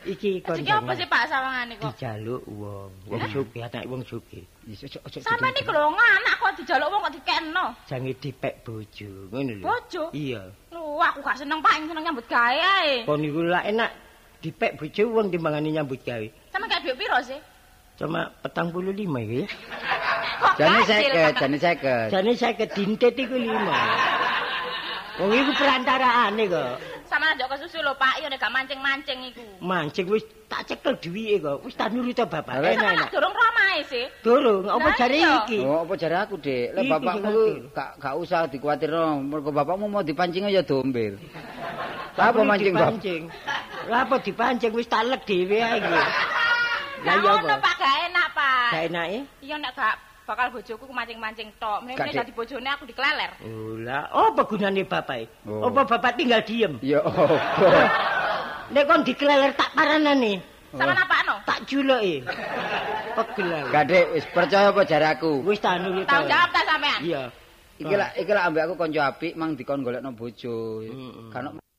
Iki kon Rezeki apa sih, Pak, sawangane kok? dijaluk wong, wong sugih, anak wong sugih. Yes, ojo ojo. Sampeyan iki lho anak kok dijaluk wong kok dikekno. Jange dipek bojo, ngono lho. Bojo? Iya. Lho, aku gak seneng Pak, seneng nyambut gawe ae. Kon niku lak enak dipek bojo wong timbangane nyambut gawe. Sampe kayak duit piro sih? Cuma petang puluh lima ya. Kok Jane 50, Pak? jane 50. Jane saya kedintet iku lima. Wong iku perantaraan kok. Sama njok kesusu lho Pak, yo nek gak mancing-mancing iku. Mancing wis tak cekel duwike kok. Wis tak nurut to bapak. Lah, Enak Enak durung romae sih. Durung, apa Lah, jare iki? Oh, apa jare aku, Dik? Lek Iku bapakmu gak gak usah dikuwatirno, mergo bapakmu mau dipancing ya dombir. Tak Apa mancing, dipancing. Lah apa dipancing wis tak lek dhewe ae iki. Lah Lah iya apa? Pak gak enak Pak. Gak enake? Iya nek gak bakal bojoku ku mancing-mancing tok. Dik. dadi bojone aku dikleler. Oh lah, apa gunane bapak? Oh. Apa bapak tinggal diem? Ya apa? Nek kon dikeleler tak paranane, Sama napakno? tak juluki. Pegel Dik, wis percaya apa jare aku? Wis tak nurut. Tanggung jawab ta sampean? Iya. Iki lah iki lah ambek aku kanca apik mang dikon golekno bojo. Mm-mm. Kan Bapak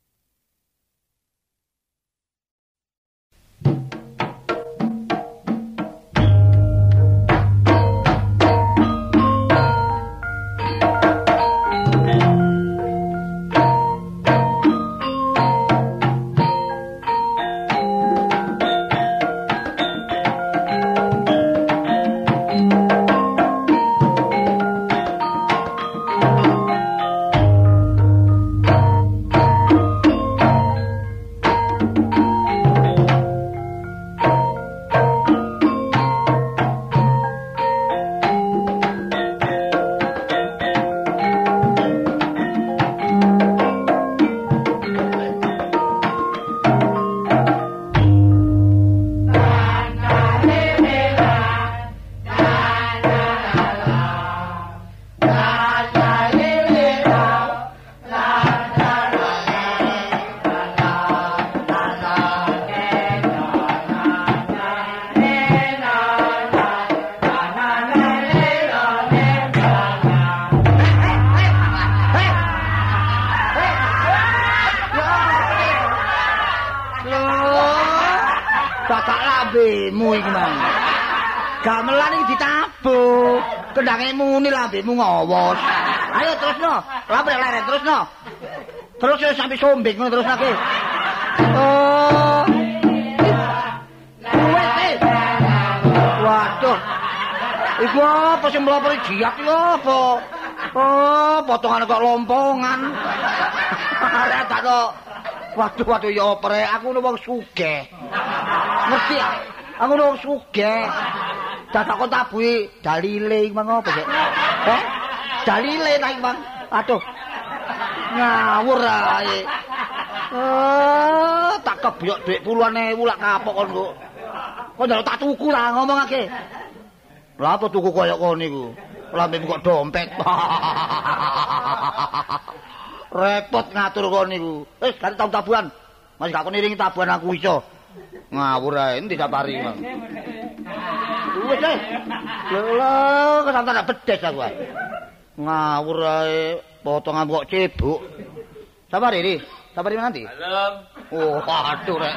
lambemu ngowos. Ayo terusno. Lambe leren terusno. Terus yo sampai sombing ngono terus lagi. Oh. Eh. Waduh. Iku apa sing mlopor jiak iki apa? Oh, potongan kok lompongan. Arek tak kok. Waduh, waduh ya apa rek? Aku nu wong sugih. Ngerti ya? Aku nu wong sugih. Dadak kok tabuhi dalile iki mang apa sih? Eh? Dalile ta iki mang? Aduh. Ngawur ae. Eh, tak kebyok dhuwit puluhan ewu lak kapok kon kok. Kok njaluk tak tuku lah ngomongake. Lah apa tuku koyo kono niku? Lambemu kok dompet. Repot ngatur kon niku. Wis ganti tau tabuhan. Masih gak kon iringi tabuhan aku iso. Ngawur ae endi sapari. Mang. Wis eh. Lho, kesantan bedes aku ae. Ngawur ae potongan kok cebuk. Sabar ini. Sabar nanti. Malam. Oh, aduh rek.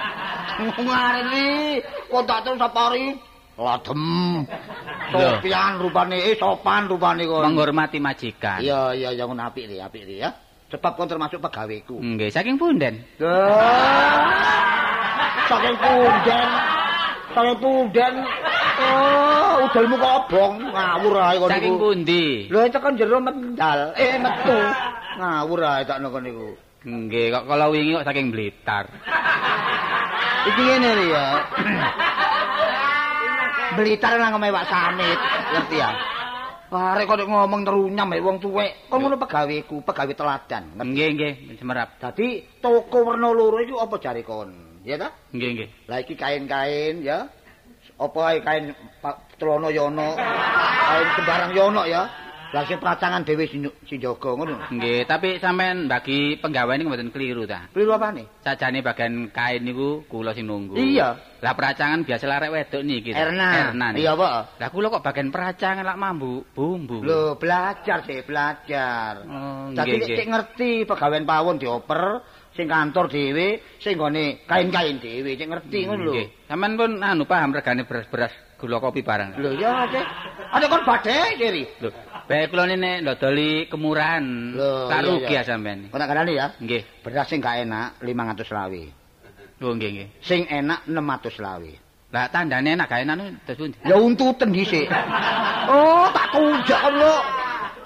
Ngareni kok tak terus sapari. Ladem. Sopian rupane, eh sopan rupane kon. menghormati majikan. Iya, iya, yang ngono apik iki, apik iki ya. Sebab kon termasuk pegaweku. Nggih, saking punden. Saking punden. Saking punden. Oh, udalmu kok obong. Ngawur ae kon Saking niku. pundi? Lho itu kan jero mendal. Eh, metu. Ngawur ae tak kon niku. Nggih, kok kalau wingi kok saking Blitar. Iki ngene lho ya. Blitar nang mewak sanit, ngerti ya? Arek kok ngomong terunyam ya wong tuwek. Kon ngono pegaweku, pegawe teladan. Nggih, nggih, semerap. Dadi toko werna loro iku apa jare kon? Ya ta? Nggih, nggih. Lah iki kain-kain ya. Apa ae kain celana yono, kain sembarang yono ya. Lah sing peracangan dhewe si si jaga ngono. Nggih, tapi sampean bagi penggawean niku mboten keliru ta. Kliru apane? Sajane bagian kain niku kula sing nunggu. Iya. Lah peracangan biasa larek wedok niki. Erna. Erna. Iya, Pak. Lah kula kok bagian peracangan lak mambu bumbu. Lho, belajar sih, belajar. Oh, Dadi nggih, nek sik ngerti pegawean pawon dioper, sing kantor dhewe, sing gone kain-kain dhewe, sik ngerti ngono lho. Sampean pun anu paham regane beras-beras gula kopi barang. Lho ya, Cek. Ada kon badhe, Ciri. Lho, bae kula nene ndodoli kemurahan. Tak rugi sampean. Kok tak kandhani ya? Nggih. Beras sing gak enak 500 lawi. Lho nggih nggih. Sing enak 600 lawi. Lah tandane enak gawe anu terus pundi? Ya untutan dhisik. Oh, tak kon lho.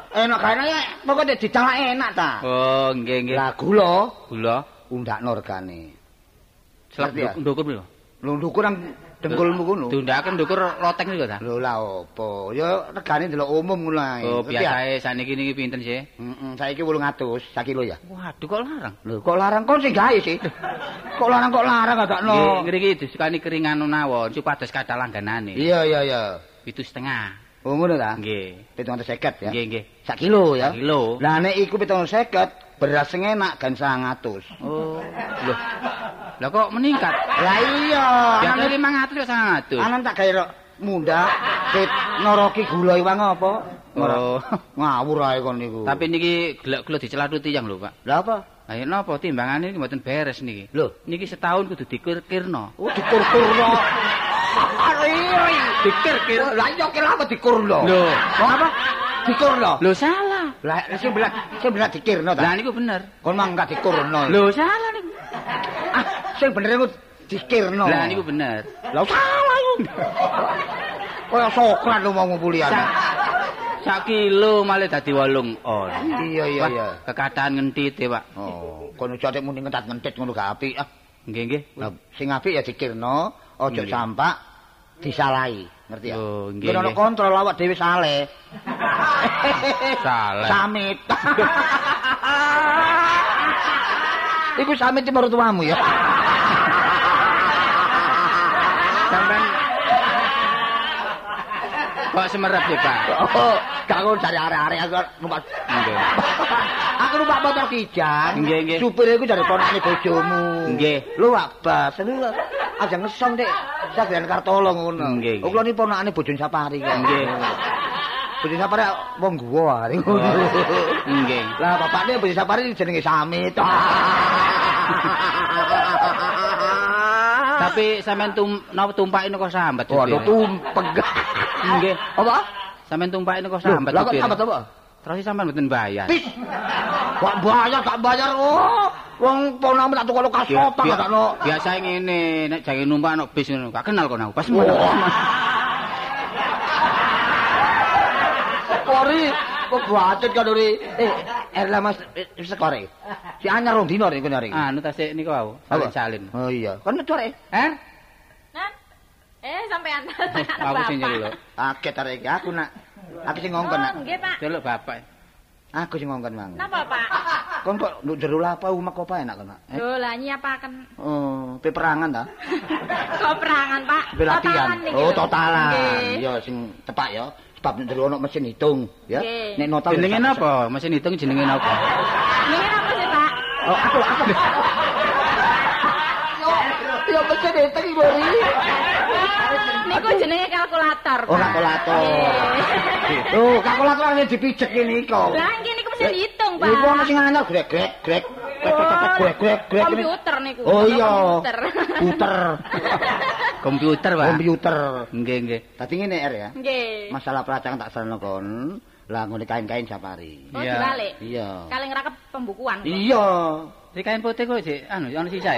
Enak ya, pokoke didang enak ta. Oh, nggih nggih. Lah gula Gula undakno regane. Selak ya? ndukur lho. Lho ndukur nang dengkulmu ngono. Diundakaken ndukur loteng niku ta? Lho lah opo? Ya regane delok umum ngono ae. Oh, biasae saniki niki pinten sih? Heeh, saiki 800 sak kilo ya. Waduh kok larang. Lho kok larang kon sing gawe sih? Kok larang kok larang gak Nggih, ngriki disukani keringan nawon supados kathah langganane. Iya iya iya. Pitu setengah. Oh ngono ta? Nggih. 750 ya. Nggih, nggih. Sak kilo ya. Sak kilo. Lah nek iku 750 beras sing enak gan 900. Oh, lho. Lah kok meningkat? Lah iya. Biasane Anan 500 kok 100. anan tak gawe ro- munda sit noroki gula iwang apa? Oh. Ngawur ae kon niku. Tapi niki gelek-gelek dicelatuti yang lho, Pak. Lah apa? Lah napa timbangane niki mboten beres niki. Lho, Niki setahun kudu dikir-kirno. oh dikur-kurno. Ari. Dikir-kir. Lah iya kira apa dikurno? Lho. Kok apa? Dikurno. Lho salah. Lah sing belah sing belah dikirno ta. Lah niku bener. Kon mah enggak dikurno. Lho salah niku. ah, sing bener iku dikirno. Lah niku bener. Lah salah. Kaya sokrat lu mau ngumpulian. Sak kilo malah dadi 8 on. Iya iya iya. Kekadahan ngentit Pak. Oh, kono jate muni ngentat-ngentit ngono gak apik ah. Nggih, nggih. Lah sing apik ya dikirno, aja sampak disalahi, ngerti ya? Oh, nggih, nggih. kontrol awak dhewe saleh. Saleh. Samit. Iku samit di mertuamu ya. Sampeyan Kok semerap ya, Pak? Oh, gak dari arek-arek aku numpak. Nggih. Aku numpak motor kijang. Nggih, nggih. Supire iku dari ponakane bojomu. Nggih. Lu abas, lu aja ngesong dek. Sabian Kartolo ngono. Nggih. Oh, kula ni ponakane bojone Sapari. Nggih. Bojone Sapari wong guwa ari ngono. Nggih. Lah bapakne bojone Sapari jenenge Samit. Tapi sampean tum napa tumpakin kok sambat Waduh supir? tumpeg. Nggih. Apa? Sampean tumpakin kok Loh, sambat Lah kok sambat apa? Terus sampean mboten bayar. Pis. Kok bayar gak bayar. Oh, wong ponamu tak tukokno kasopan gak ono. Biasa ngene, nek jange numpak nek bis ngono, gak kenal kok aku. Pas Wah. Kori kok bacet kan ori. Eh, Erla Mas eh, sekore. Si anyar rong dino rek kene rek. Anu tas niku Apa? salin. Oh iya, kan metu rek. Eh? Eh, sampean. Aku sing nyeluk. Kaget arek aku nak. Aku sing ngongkon nak. Oh, nggih, Pak. Celuk bapak. Aku sing ngongkon mang. Napa, Pak? Kon kok nduk jero lapa umak apa enak kan nak? Eh? Lho, lah nyiapaken Oh, peperangan ta? kok perangan, Pak? Pe latihan. Oh, totalan. Nggih. Ya sing tepak ya. Sebab nek jero ono mesin hitung, ya. Nek nota Jenenge napa? Mesin hitung jenenge napa? Niki apa sih, Pak? Oh, aku aku. Ya mesin hitung iki Bori. Niku jenenge kalkulator. Oh, Pak. kalkulator. Oh, kalkulator ini dipijek ini kok. Lah nggih niku mesin hitung, Pak. Iku ono sing anyar grek. Komputer niku. Oh iya. Komputer. Puter. Komputer, Pak. Komputer. Nggih, nggih. Dadi ngene R ya. Nggih. Masalah pelacangan tak sarana kon. Lah ngene kain-kain safari. Oh, Iya. dibalik. Iya. Kaleng rakep pembukuan. Iya. Iki kain putih kok, Dik. Anu, ono sisae.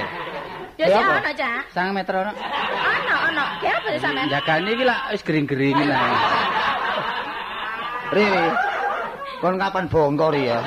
Ya Ya sih apa? ana, Cak. 9 meter ono. Ana, ana. Kira apa sih sampean? Jagane iki lah wis gering-gering lah. Ri. Kon kapan bongkor ya?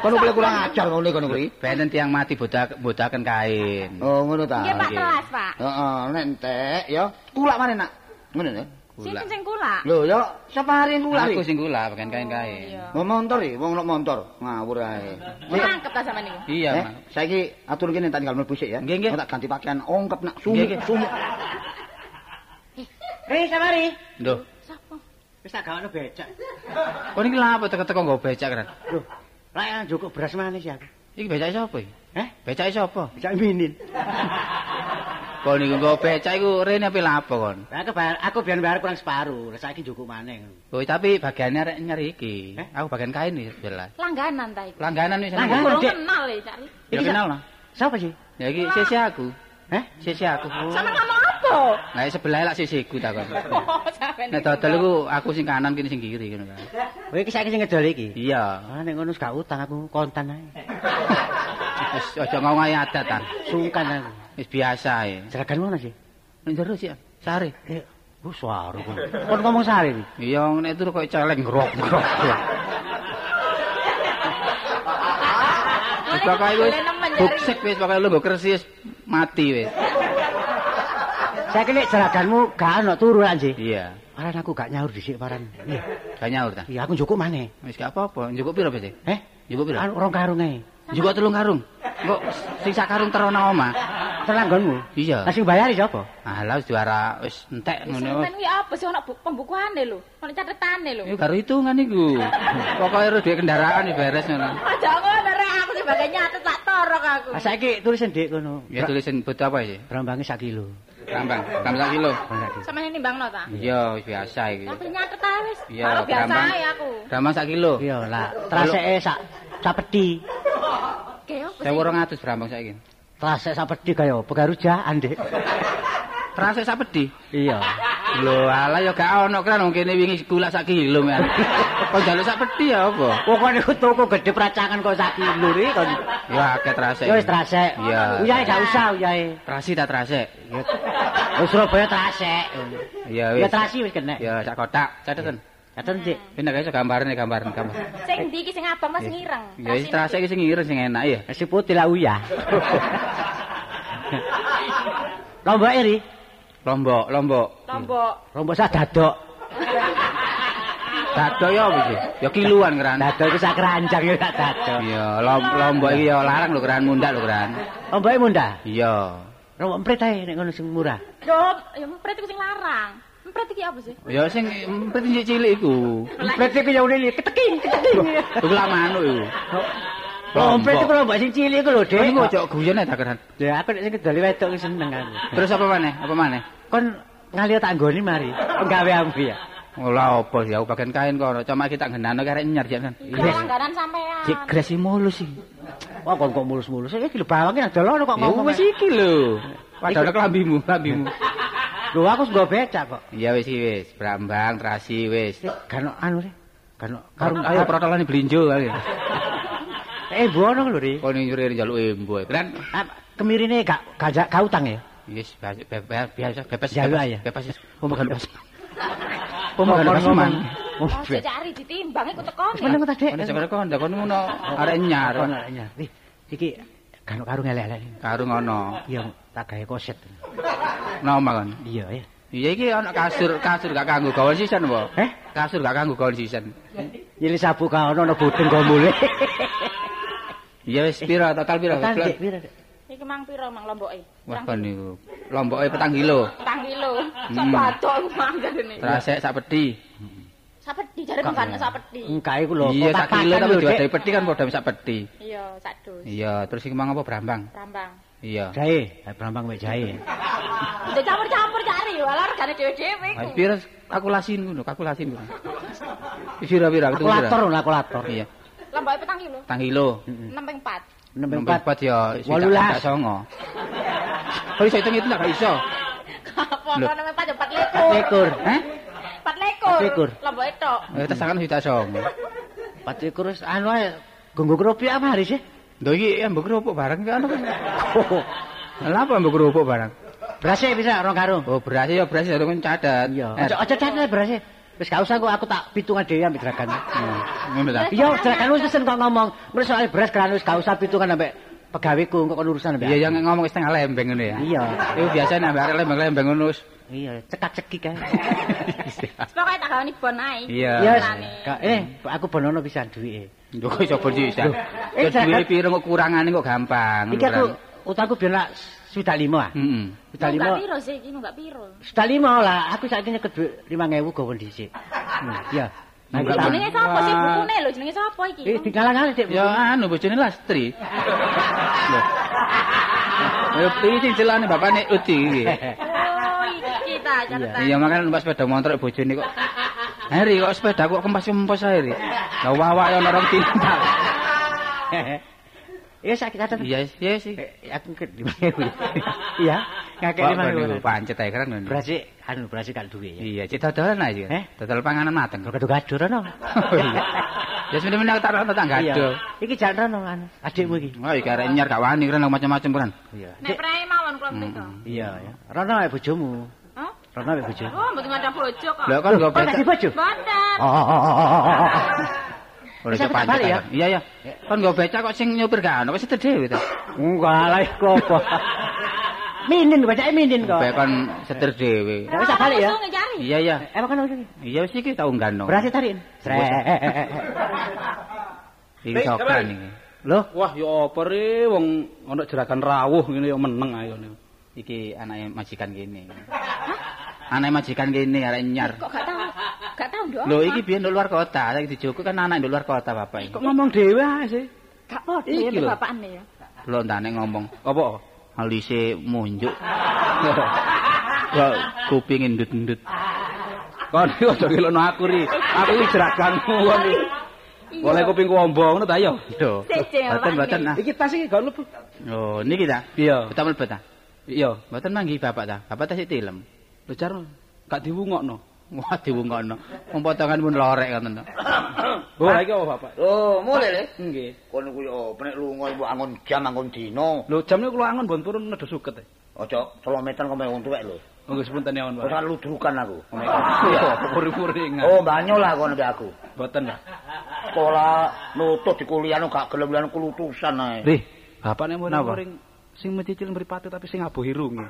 Kon boleh kurang ajar ngono kon kuwi. Benten tiang mati bodak bodaken kain. Oh, ngono ta. Nggih, Pak telas, Pak. Heeh, nek entek ya. Kulak mana nak? Ngono ya. Sinten sing kula? Lho, ya safari kulak. Aku sing kula bagian kain-kain. Iya. Mau motor iki, wong nek motor ngawur ae. Mangkep ta sampean niku? Iya, Eh, Mas. saiki atur kene tak tinggal mlebu sik ya. Nggih, nggih. Tak ganti pakaian ongkep nak Nggih, sumuk nggih. sumuk. Eh, Samari. Lho, Sapa? Wis tak gawakno becak. kok niki lha apa teko-teko nggo becak kan? Loh, lah yang cukup beras mana sih aku? Iki becake sapa iki? Eh, Becake sapa? becak minin. Kok niku nggo becak iku rene apa lapo kon? Lah aku bayar, aku biar bayar kurang separuh. Saiki cukup maneh. Oh, tapi bagiannya arek nyari iki. Eh? Aku bagian kain iki jelas. Langganan ta iku? Langganan wis. Langganan, Dek. kenal ya, Cak. Ya Iki kenal lah. Siapa sih? Ya iki sisi aku. Eh? Sisi aku. Sampeyan ngomong apa? Nah, sebelah lak sisiku ta kon. Oh. Nek dodol iku aku sing kanan kene sing kiri ngono kan. Oh, iki saiki sing ngedol iki. Iya. Ah, nek ngono wis gak utang aku kontan ae. Wis aja ngomong ae adat ta. Sungkan aku. Wis biasa ae. Jeragan mana sih? Ning jero sih. Sare. Eh, oh suara kon. Kon ngomong sare iki. Iya nek turu kok celeng grok grok. grok. pokoke wis buksek wis pokoke lu nggo kersi wis mati wis. Saiki nek jeraganmu gak ono turu anjing. Iya. Paran aku gak nyaur dhisik paran. Iya. Gak nyaur ta. Iya aku njukuk maneh. Wis gak apa-apa. Njukuk piro wis? Eh? Njukuk piro? Anu rong karung ae. Njukuk telung karung. Kok sing sak karung terona omah? Telanggonmu. Iya. Lah sing bayari sapa? Alah wis juara wis entek ngono. Sampeyan kuwi apa sih bu- pembukuane lho, ono catetane lho. Ya karo hitungan iku. Pokoke ro duwe kendaraan wis beres ngono. Aja ngono rek aku sebagai nyatet tak torok aku. Ah saiki tulisan Dik kono. Ya tulisin butuh apa sih? Brambange sak kilo. Rambang, rambang sak kilo. Sampeyan nimbangno ta? Iya, wis biasa iki. Tapi nyatet ae wis. Iya, biasa aku. Rambang sak kilo. Iya lah, traseke sak sak Oke, apa sih? 1200 rambang saiki. Trasek sak peti kaya pegarujaan, Dik. Terasa sak pedi. Iya. Lho, alah ya gak ono kan wong kene wingi gula sak kilo men. Kok njaluk sak pedi ya apa? Pokoke niku toko gede pracangan kok sak kilo ri kon. Ya akeh terasa. Ya wis trasek. Iya. Uyahe gak usah uyahe. Terasi ta terasa. Ya. Wis Surabaya trasek. Ya Ya wis. trasi wis kena. Ya sak kotak. Cateten. Caten Dik. Ini guys gambaran gambaran gambar. Sing ndi iki sing abang mas ngireng. Ya wis terasa iki sing ireng sing enak ya. Si putih lah uyah. Lombok iri, Lombok, lombok. Lombok. lombok sak dadok. Dado ya sih? Ya kiluan keran. Dadok iku sak keranjang ya sak dadok. Iya, lom- lombok iki ya larang lho keran mundak lho keran. Lomboke mundah. Iya. Lombok emprit ae nek ngono sing murah. Yo, ya empret iku sing larang. Empret iki apa sih? Ya sing empet cilik iku. Emprit iku ya ngene keteking keteking. Iku lak manuk iku. Oh, emprit iku lombok sing cilik iku lho, Dek, iku ojo guyon ta keran. Ya aku nek sing kedali wedok seneng aku. Terus apa maneh? Apa maneh? Kon ngali tak nggoni mari. Gawe ambi ya. Ora apa aku bagian kain kok. Cuma kita genano karek nyar jan. Iya, langganan sampean. Cek gresi mulus sih. Wah kon kok mulus-mulus. Iki lho bawange nang dolono kok Ya ngomong. wis iki lho. Padahal kelambimu, kelambimu. Lho aku nggo becak kok. Iya wis wis, Brambang, Trasi wis. Kan anu sih. Kan Karung ayo protolane blinjo kali. Eh bono lho ri. Kok nyuri njaluk embo. Kan Ah, Kemirine gak gak gak utang ya. Yes, biasa, biasa, biasa, bebas, Jalu bebas, aja. bebas, pemakan bebas. Man. Oh, cari ditimbang iku tekone. Meneng ta, Dek? Ono sekolah kon, kon ngono arek nyar. Kono Iki kan karo elek-elek. Karo ngono. Iya, tak gawe koset. Nama kon. Iya, ya. Iya iki ana kasur, kasur gak kanggo gawon season apa? Eh? Kasur gak kanggo gawon season. Nyili sabu ka ono ono bodeng kok mulih. Iya wis pira total pira? Total, pira? Iki mang piro mang lomboke? Wah kon niku. Lomboke petang kilo. Petang kilo. Hmm. Sak badok iku mang jarene. Trasek sak pedi. Sak pedi jare bukan sak pedi. Engka iku lho. Iya sak kilo tapi dari pedi kan padha sak pedi. Iya, sak dus. Iya, terus iki mang apa brambang? Rambang. Iya. Jahe, eh, brambang mek jahe. Udah campur-campur cari, walah regane dhewe-dhewe iku. Ayo pira kalkulasin ngono, kalkulasin ngono. Pira pira ketemu pira? Kalkulator, kalkulator. Iya. Lomboke petang kilo. Petang kilo. 6 ping 4. Nembe Nembe empat. empat ya Wolulas. swidak songo. Kok iso hitung itu gak iso? Apa kok nembe 4 4 Likur. likur. Hah? 4 likur. likur. Lomboke tok. Eh tesakan swidak songo. Pat likur wis anu ae. Gunggu keropi apa hari sih? Lho iki mbok kerupuk barang kan. Lah apa mbok kerupuk barang? Berase bisa rong karung. Oh, beras ya beras ya kan cadat. Iya. Eh, Aja aja catet berase. Wis gak usah kok aku tak pitungan dhewe ambek dragan. hmm, Ngono ta. Iya, dragan wis pesen kok ngomong. Terus soal beras kan wis gak usah pitungan ambek pegaweku kok urusan ambek. Iya aku. yang ngomong setengah lembeng ngono ya. Iya. Itu biasa nek arek lembeng-lembeng ngono. Iya, cekak-cekik kae. Pokoke tak gawani bon ae. Iya. Eh aku bonono pisan duwike. Yo kok iso bon sih. eh, duwe jangan- piro kok kurangane kok gampang. Iki aku utangku biyen lak swidak lima ah. Heeh. Enggak lima. piro sih iki enggak piro. Swidak lima lah, aku saiki nyeket duit 5000 gowon dhisik. Iya. Tak- Jenenge sapa sih bukune lho? Jenenge sapa iki? Eh, digalang-galang Dik. Ya anu bojone Lastri. Lho. Ya iki sing celane bapakne Uti iki. Oh, iki ta catatan. Iya makane numpak sepeda motor bojone kok. Heri kok sepeda kok kempes-kempes ae. Ri. Lah wawak ya ana rong tindak. Iya sakit catet. Iya iya sih. Eh, Aku ke di Iya, lima niku ribu. pancet ae kan ngono. Berarti anu berarti gak duwe ya. Iya, cita dodolan aja. Eh? Dodol panganan mateng. Kok gado-gado rono. Oh. Ya sebenarnya aku tak rono tak gado. Iki jan rono anu adikmu iki. Oh, iki arek nyar gak wani kan macam-macam kan. Iya. Nek prei mawon kula mriko. Iya ya. Rono ae bojomu. Hah? Rono ae bojomu. Oh, mboten ada bojo kok. Lah kan gak gak di bojo? Boten. Oh, oh, oh, oh, oh, oh. Ora iso pancet. ya? Iya ya. Kon nggo becak kok sing nyopir gak ono, wis seter dhewe to. Enggak lah kok. Minin bacake minin kok. Bae kon seter dhewe. Ya wis tak balik ya. Ngecari. Iya ya. Emang kan wis. Iya wis iki tau nggano. Berarti tariin. Srek. Iki sokan iki. Loh, Wah, ya apa re wong ana jeragan rawuh ngene ya meneng ayo. Iki anake majikan kene. Anake majikan kene arek nyar. Kok gak tahu? Gak tahu ndok. Lho iki biyen luar kota, saiki dijogo kan anak luar kota bapak iki. Kok ngomong dhewe sih? Gak podo Iki ya lho. bapakane ya. Lho entane ngomong Apa? Alise munjuk. Kok kuping ndut-ndut. Kon iki aja ngelono aku ri. Aku iki jeraganmu kon iki. Oleh kupingku ombong ngono ta yo. Lho. Sece, Mboten mboten. Iki tas iki gak mlebu. Oh, niki ta? Iya. Betul mlebet ta? Iya. Mboten manggi bapak ta. Bapak tas tilem. Lho jar gak diwungokno. Wah diwungokno. Wong potongan pun lorek ngoten to. Oh, lha iki apa, Bapak? Oh, mulai le. Nggih. Kono kuwi oh, nek lunga ibu angon jam angon dino. Lho jam niku kula angon bon turun nedo suket e. Aja kilometer kok wong tuwek lho. Oh, nggih sepunten ya, Pak. kan ludrukan aku. Puri-puri Oh, banyo lah kono mbek aku. Boten ya. Sekolah nutut di kuliah gak gelem-gelem kulutusan ae. Rih, bapakne Napa? muring sing mencicil mripate tapi sing abuh irung.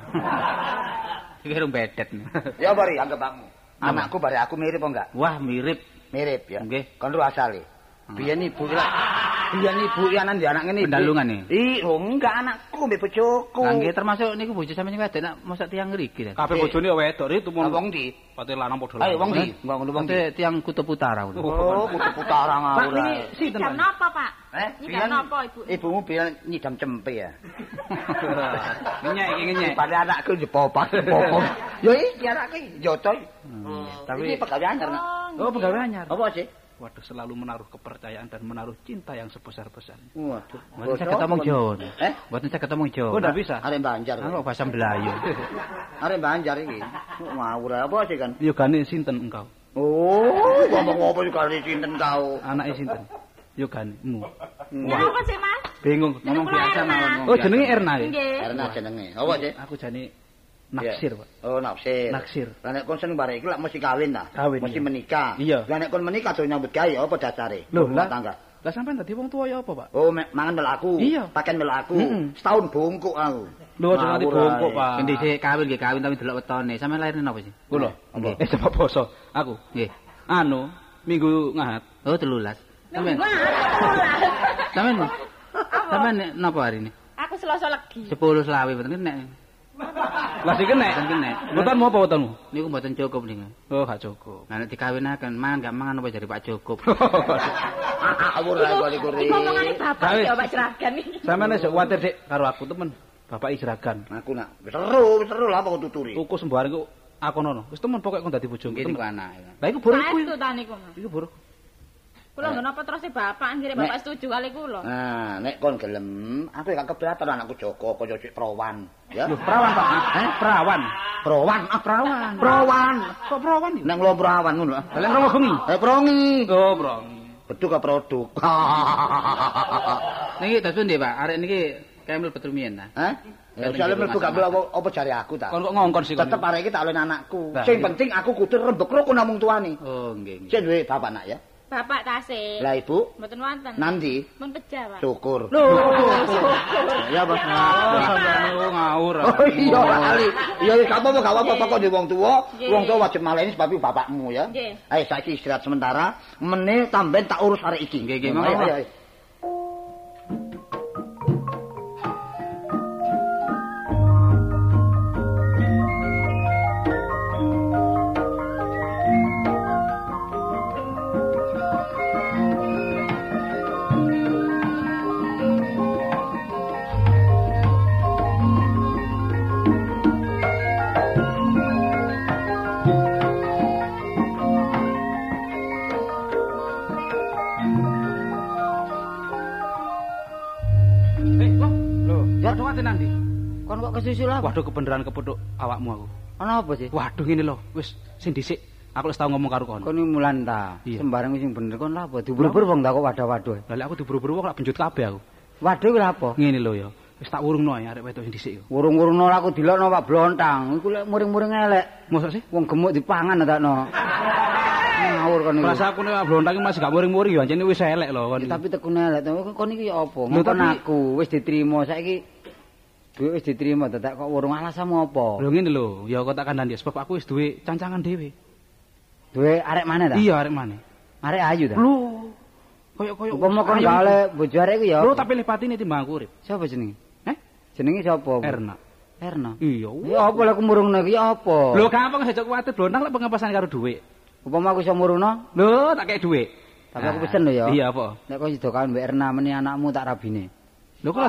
Iki rung bedet. Ya bari anggap aku. Anakku bari aku mirip apa enggak? Wah, mirip. Mirip ya. Nggih. Kon ru asale. Biyen ibu lah. Biyen ibu iki anan di anak ngene. Pendalungan nih? Ih, oh enggak anakku mbek bojoku. Lah nggih termasuk niku bojo sampeyan wedok nak mosok tiyang ngriki ta. Kabeh bojone wedok ri tumun. Ah, wong ndi? Pate lanang padha Ayo wong ndi? Eh? Enggak ngono wong ndi? Pate tiyang kutub utara ngono. Oh, kudu putaran Pak ngawur. niki ae. sinten? Jam napa, Pak? Eh, Nyidam napa, Ibu? Ibumu biyen nyidam cempe ya. Ngenyek iki ngenyek. Pada anakku jepopak, jepopak. Ya iki anakku jotoy. Tapi Iki pegawai anyar. Nak. oh pegawai anyar. Apa sih? Waduh selalu menaruh kepercayaan dan menaruh cinta yang sebesar-besarnya. Waduh. Mboten saged omong Jawa. Eh? Mboten saged omong Jawa. Oh, ndak bisa. Arek Banjar. Aku bahasa Melayu. Arek Banjar iki. Ngawur apa sih kan? Yo gane sinten engkau? Oh, ngomong apa juga di sinten kau. Anake sinten? Yo gane mu. Ya apa sih, Mas? Bingung. Ngomong biasa Erna. mawon. Oh jenenge Erna. Karena jenenge. Apa sih? Aku jane naksir, Pak. Oh, naksir. Naksir. Lah nek kon seneng bare iki lak mesti kawin ta? Kawin, Mesti iya. menikah. Iya. Lah nek kon menikah do nyambut gawe apa dasare? Loh, lah. tangga. Lah sampean dadi wong tuwa ya apa, Pak? Oh, me- mangan melaku. Iya. Pakai melaku. Mm-mm. Setahun bungkuk aku. Lho aja nganti Ngawur bongkok, ae. Pak. Endi sik kawin nggih kawin tapi delok wetone. Sampeyan lairne napa sih? Nggih. Eh coba poso. Aku. Nggih. Anu, minggu ngahat. Oh, 13. Sampeyan. Sampeyan. Sampeyan napa hari ini? Aku selasa legi. 10 selawe mboten nek. Lah sing kena. Mboten. Wetonmu apa wetonmu? Niku mboten cukup niku. Oh, gak cukup. Nah nek dikawinaken mangan gak mangan apa jare Pak Cukup. Ngawur ae kok iku ri. Iku omongane bapak ya, Pak Seragan iki. Sampeyan wis kuwatir Dik karo aku temen. Bapak Isragan. Aku nak seru, seru lah kok tuturi. Tuku sembarang iku aku nono. Wis temen pokoke kon dadi bojoku. Temen. anake. Lah iku niku, Mas. Iku boro. Kula nggon apa terus bapak anjire bapak setuju kali kula. Nah, nek kon gelem, aku gak keberatan anakku Joko kaya cek perawan, ya. Loh, perawan, Pak. Eh, perawan. Perawan, ah perawan. Perawan. Kok perawan iki? Nang lo perawan ngono. ah. Lah romo bengi. Eh prongi. Oh, bro. Beduk ka produk. Niki dados ndi, Pak? Arek niki kae mlebet rumiyin ta. Hah? Ya soalnya mlebu gak apa apa jare aku ta. Kon kok ngongkon sih kon. Tetep arek iki tak oleh anakku. Sing penting aku kudu rembek rukun namung tuane. Oh, nggih. nggih. Sing duwe bapak nak ya. Bapak tasih. Lah ibu Mboten wonten. nanti Mun peja, Pak. syukur. Loh, Ya, Bos. Ngawur. Oh iya kali. Iya gak apa-apa gak apa-apa pokok di wong tuwa, wong tuwa wajib maleni sebab bapakmu ya. Nggih. Ayo saiki istirahat sementara, meneh tamben tak urus arek iki. Nggih, nggih, Kesusul apa? Waduh kebenaran kepethuk awakmu aku. Ana apa sih? Waduh ngene lho, wis sing dhisik aku wis tau ngomong karo kon. Kon iki mulan ta. Sembarang sing bener kon lha apa? Diburu-buru wong tak kok waduh-waduh. Lah aku diburu-buru kok lak benjut kabeh aku. Waduh kuwi lha apa? Ngene lho ya. Wis tak urungno ya arek wedok sing dhisik yo. Wurung-wurungno aku dilokno Pak Blontang. Iku lek muring-muring elek. Mosok sih? Wong gemuk dipangan takno. Ngawur kon niku. Rasa aku nek blontang iki masih gak muring-muring ya anjene wis elek lho kon. Tapi tekune elek. Kon iki ya apa? Ngomong tapi- aku wis diterima saiki duit wis diterima dadak kok urung alasanmu apa? Lho ngene lho, ya kok tak kandhani sebab aku wis duwe cancangan dhewe. Duwe arek mana ta? Iya arek maneh. Arek ayu ta? Lho. Koyo-koyo Upama kon oleh bojo arek iku ya. Lho apa? tak pilih patine timbang aku urip. Siapa jenenge? Eh? Jenenge sapa? Erna. Erna. Iya. Ya apa aku murungno iki apa? Lho gampang sejak kuwatir blontang lek pengapasan karo dhuwit. Upama aku iso murungno, Lho tak kei dhuwit. tapi aku pesen lho ya. Iya apa? Nek kok sida kawin mbek Erna meni anakmu tak rabine. Lho kok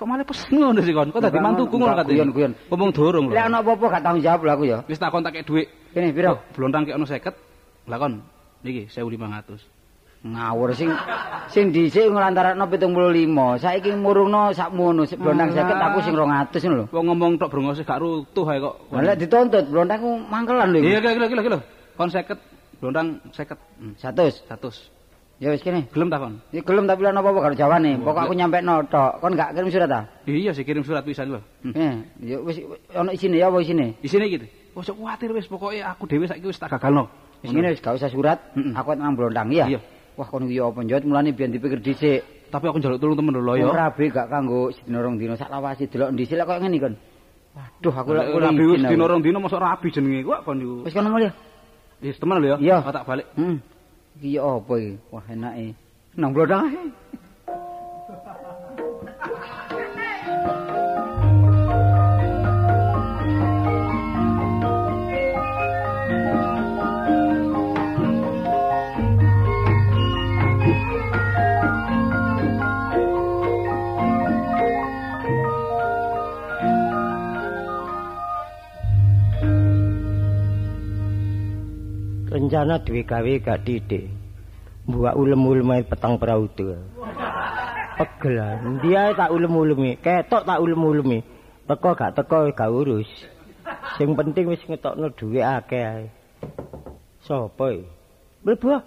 Kok malah pesen ngono sih kon? Kok dadi mantuku ngono bukan, katanya. guyon-guyon. Ngomong dorong lho. Lek ana apa-apa gak tanggung jawab lho aku ya. Wis tak kei dhuwit. Kene piro? Blontang kei ono 50. Lah kon niki 1500. Ngawur sing sing dhisik nglantarakno 75. Saiki murungno sakmono, sik blondang 50 aku sing 200 ngono lho. Wong ngomong tok brongose gak rutuh ae kok. Lek dituntut blondang ku mangkelan lho. Iya, gila gila. Kon 50, blontang 50. Hmm, 100. 100. Ya wis kene. Gelem ta kon? Iki gelem tapi lan apa-apa karo jawane. Pokok aku nyampe tok. Kon gak kirim surat ta? Iya sih kirim surat pisan lho. Hmm. Eh, ya wis ono isine ya apa isine? Gitu. Oh, sok kuwatir wis pokoke aku dhewe saiki wis tak gagalno. Wis ngene wis gak usah surat. Aku nang blondang ya. Iya. Wah kon iki ya apa njot mulane biyen dipikir dhisik. Tapi aku njaluk tulung temen lho ya. Ora be gak kanggo sedina rong dina sak lawasi delok dhisik lek koyo ngene kon. Waduh aku lek Ora wis aku. dino rong dino mosok rabi jenenge kok kon niku. Wis kono mulya. Wis temen lho ya. Iya. Oh, tak balik. Hmm. Iki ya apa iki? Wah enake. Nang blondang Rencana duwe gawe gak titik. Buak ulem-ulem petang prautu. Pegel. ae tak ulem-ulemi, ketok tak ulem-ulemi. Teko gak teko gak urus. Sing penting wis ngetokno dhuwit akeh ae. Sopo iki? Mlebu. ah.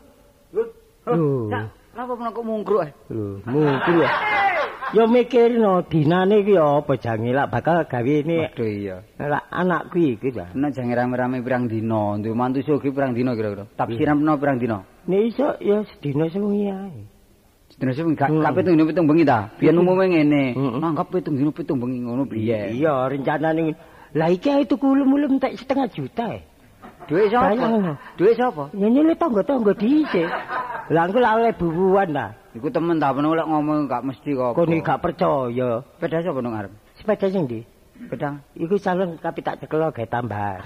Lho, Napa menawa kok mungkruk ae? lho, mungkin ya. Ya mikirno dinane iki apa jange lak bakal gawe ini Waduh iya. lak anakku iki ta. Nek jange rame-rame pirang dina, duwe mantu sugi pirang dina kira-kira. Tafsiran peno pirang dina. Nek iso ya sedina sewengi ae. Sedina sing gak Hmm. gak pitung dina pitung bengi ta. Biyen umume ngene. Hmm. Nanggap pitung dina pitung bengi ngono piye. Iya, rencanane lah iki ae tuku ulem-ulem tak setengah juta e. Duit sapa? Duit sapa? Ya nyele tangga-tangga dhisik. Lah engko lah oleh bubuan ta. Iku temen ta peno lek ngomong gak mesti kok. Kok gak percaya. Beda sapa nang arep? Sepeda sing ndi? Pedang. Iku calon tapi tak cekelo gawe tambahan.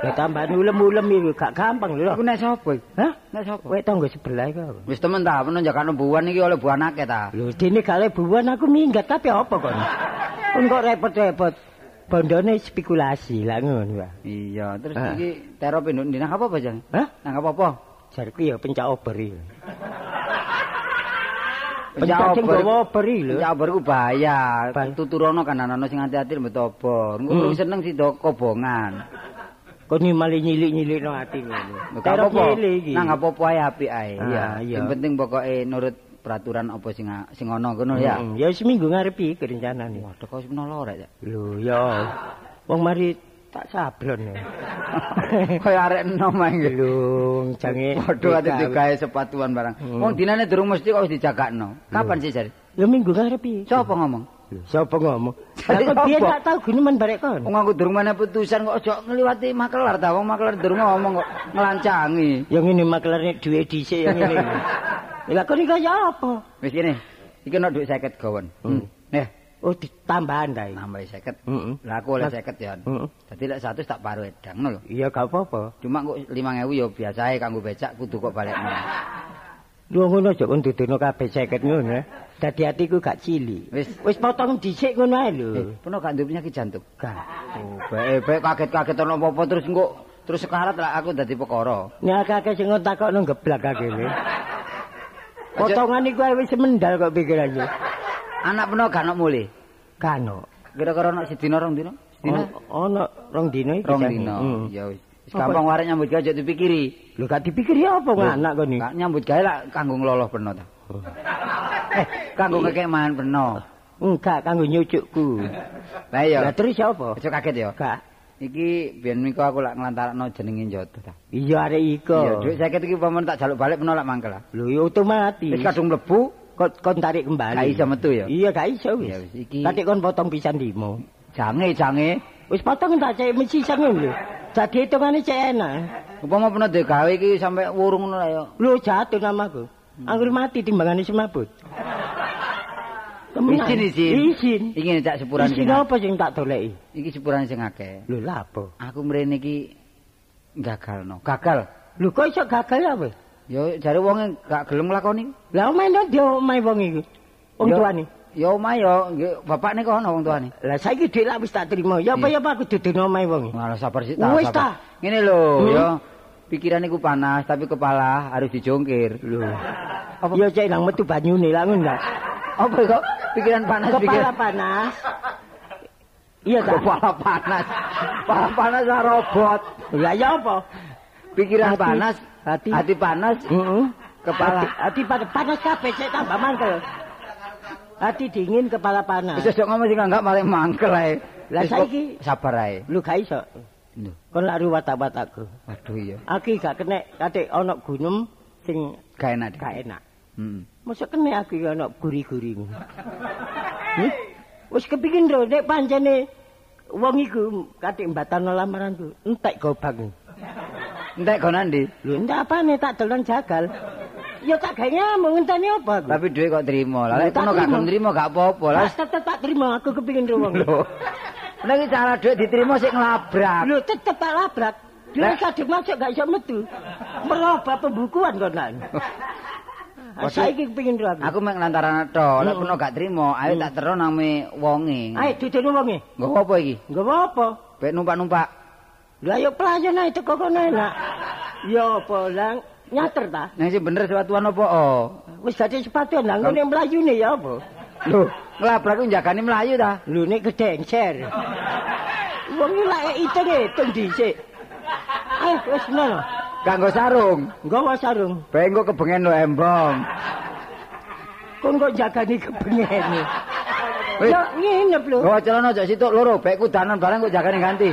Gawe tambahan ulem-ulem iku gak gampang lho. Iku nek sapa? Hah? Nek sapa? Kowe tangga sebelah iku? Wis temen ta peno jakane buwan iki oleh buan akeh ta. Lho, dene gak oleh bubuan aku minggat tapi apa kon? Kon kok repot-repot. Bondone spekulasi lah ngono. Iya, terus iki tero penduk nang apa apa jang? Hah? Nang apa apa? Jarku ya pencak ober iki. Pencak sing gawa ober iki lho. Pencak ober ku bahaya. Bahaya. Tuturono kan ana sing hati-hati mbet obor. Engko Hmm. seneng si do kobongan. Kok ni malah nyilik-nyilik no ati ngono. Lho, gak Terok apa-apa. nyilih iki. Nang apa apa ae apik ae. Ah, Iya. Sing penting pokoke nurut peraturan apa sing sing ana ngono ya. Mm, Ya seminggu ngarep iki rencanane. Waduh kok semono lho rek. Lho ya. Wong mari tak sablon ya. Kaya arek enom ae nggih. Lho jange Waduh ate digawe sepatuan barang. Hmm. Wong dinane durung mesti kok wis dijagakno. Kapan sih jare? Ya minggu ngarep iki. Sapa ngomong? Sapa ngomong? Lah kok biyen apa? tak tau guneman barek kon. Wong aku durung mana putusan kok ojo ngliwati makelar ta. Wong makelar durung ngomong kok ngelancangi. Yang ini makelane duwe dhisik yang ini. Lah kok iki kaya apa? Wis kene. Iki ono dhuwit 50 gawon. Hmm. Oh ditambahan ta iki. nambah 50. Heeh. Lah aku oleh 50 ya. Dadi lek 100 tak paruh edang lho. Iya gak apa-apa. Cuma kok 5000 ya biasae kanggo becak kudu kok balekno. Lu ngono aja kon dudono kabeh 50 ngono. ya. Dadi atiku gak cilik. Wis. Wis potong dhisik ngono ae lho. Eh, peno gak duwe penyakit jantung. Gak. Oh, bae bae kaget-kaget ono apa-apa terus engko terus sekarat lah aku dadi perkara. Nek akeh sing takokno geblak akeh. Potongan iku wis mendal kok pikirannya. Anak peno gak ono mulih. Kano. Kira-kira ono sedina rong dina? Sedina Ono rong dino iki. rong dina. Hmm. Ya wis. Wis gampang wae nyambut gawe aja dipikiri. Lho gak dipikir ya apa Lho, anak kon iki. Gak nyambut gawe lah kanggo ngloloh peno ta. Eh, kanggo ngekek mangan peno. Enggak kanggo nyucukku. Lah iya. Lah terus apa? Aja kaget ya. Gak. Iki biyen miko aku lak nglantarakno jenenge Njoto ta. Iya arek iko. Iya, dhuwit 50 iki umpama tak jaluk balik menolak mangkel. lah. Lho ya otomatis. Wis kadung mlebu, kon kon tarik kembali. gak iso metu ya. Iya gak iso wis. Ya wis, iki- Tatik kon potong pisan limo. Jange, jange. Wis potong tak cek mesti sangen lho. Jadi hitungane cek enak. Umpama pernah digawe iki sampe wurung ngono ya. Lho jatuh namaku. Anggur mati timbangane semabut. Temenan. Izin, izin. Izin. Iki cak sepuran Izin sing. apa sing tak doleki? Iki sepuran sing akeh. Lho lha apa? Aku mrene iki gagalno. Gagal. Lho kok iso gagal ya weh? Yo jare wonge gak gelem nglakoni. Lah omae ndo dia omae wong iku. Wong Yo- tuane. Ya omah yo nggih bapakne kono wong tuane. Lah saiki dhek lak wis tak trimo. Ya apa ya apa aku dudono omae wong. Malah sabar sih tak. Wis ta. Ngene lho, Hmm? yo pikiran iku panas tapi kepala harus dijongkir. Lho. Apa ya cek nang metu banyune lah ngono. Apa kok pikiran panas Kepala pikiran panas. Iya ta. kepala panas. Kepala panas robot. Lah ya apa? Pikiran Hati- panas, hati- hati panas, Heeh. kepala. hati, hati panas, panas kabeh cek tambah mangkel. Hati dingin kepala panas. Wis ngomong sing enggak malah mangkel ae. Lah saiki- sabar ae. Lu gak iso. Lho, Kon lak ruwat-watakku. waduh iya. Aku gak kena katik ana gunung sing Gak enak. gak enak. Heeh. Mosok kena aku ana guri-guri ngono. Hmm? Wis kepingin lho nek pancene wong iku katik mbatano lamaranku, entek gobang. Entek kono ndi? Lho entek apane tak dolan jagal. Ya tak gawe ngamuk ngenteni apa aku. Tapi dhuwit kok trimo. Lah Tak kono gak trimo. trimo gak apa-apa. Lah tetep tak terima aku kepingin ro wong. lho. Nek iki cara dhuwit diterima sik nglabrak. Lho tetep tak labrak. Lah. kadung masuk gak iso metu. Merubah pembukuan lan. Waduh. Saiki kepingin ro aku. Aku mek lantaran to, lek Hmm. kono gak trimo, ayo tak tero nang wonge. Ayo dudono wonge. Nggo apa iki? Nggo apa? Pek numpak-numpak. Lah yo pelayan ae teko kono enak. Yo apa lang nyater ta? Nek sing bener sepatuan apa? Oh. Wis dadi sepatu nang ngene mlayune ya apa? Lho, nglabrak ku jagane mlayu ta? Lho nek gedengser. Wong iki lak itung itung dhisik. Ayo wis ngono. Kanggo sarung. Nggawa sarung. Bae engko kebengen lo embong. Kon kok jagani kebengene. Wis. Yo nginep lho. Gawa celana aja situk loro, bae kudanan barang kok jagane ganti.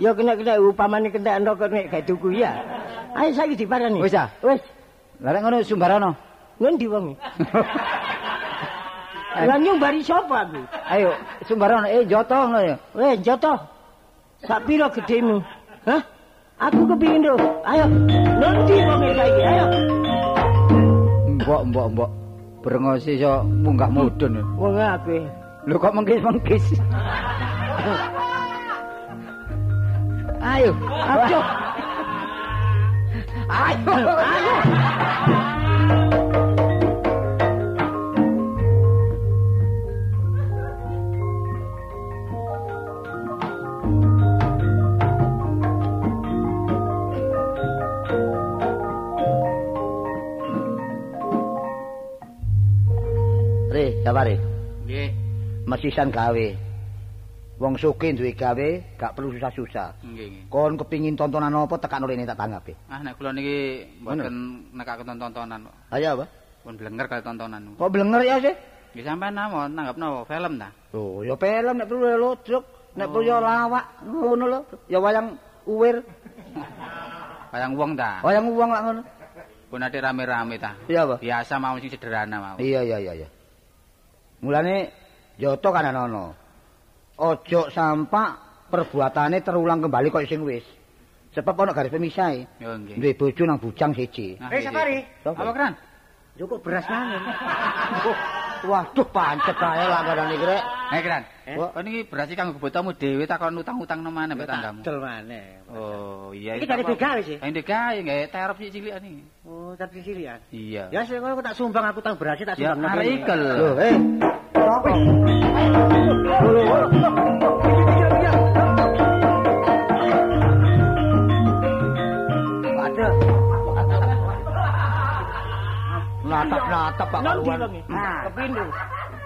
Ya kena-kena upamane kentekan rokok nek gawe tuku ya. Ayo saiki diparani. Wis ah. Wis. Lah ngono sumbarana. Ngendi wong? Lah nyumbari sapa aku? Ayo, sumbarana eh joto ngono ya. Weh, joto. Sak pira gedemu? Hah? Aku kepingin lho. Ayo. Ngendi wong saiki? Ayo. Mbok, mbok, mbok. Brengos iso munggah mudun. Wong aku. Lho kok mengkis-mengkis. Ayo, Ayo. ayo, ayo. Re, sabare. Nggih. Mesisan gawe. Wong sugih duwe gawe, gak perlu susah-susah. Nggih. Kon kepingin tontonan apa tekan rene tak tanggapi. Ah nek kula niki mboten nekaken tontonan kok. Ayo apa? Pun blenger kali tontonan. Kok blenger ya sih? Nggih sampean namon nanggapno film ta? Oh, ya film nek perlu ya nek perlu ya lawak, ngono lho. Ya wayang uwir, Kayang wong ta? wayang uwang lak ngono. Pun ade rame-rame ta? Iya apa? Biasa mau sing sederhana mau. Iya iya iya iya. Mulane Joto kan ana. Ojo sampak perbuatane terulang kembali kok sing wis. Sebab ana garis pemisahe. Yo nggih. Duwe bojo nang bujang siji. Eh, Safari. Apa keran? Cukup beras mangan. Waduh pancet ae langganan iki rek. Keran. Eh? Kok niki berarti kanggo botamu dhewe takon utang-utang nang mana mbek tanggamu? Dol maneh. Oh, iya. Iki dari begal sih? Dari begal nggih terop sik cilik iki. Oh, tapi silian. Iya. Ya sing ngono tak sumbang aku tang beras tak Ya sumbang. arek ikel. Loh, eh. Sopo? Natap-natap Pak Nanti Karuan. wong. Nah. Kepindho.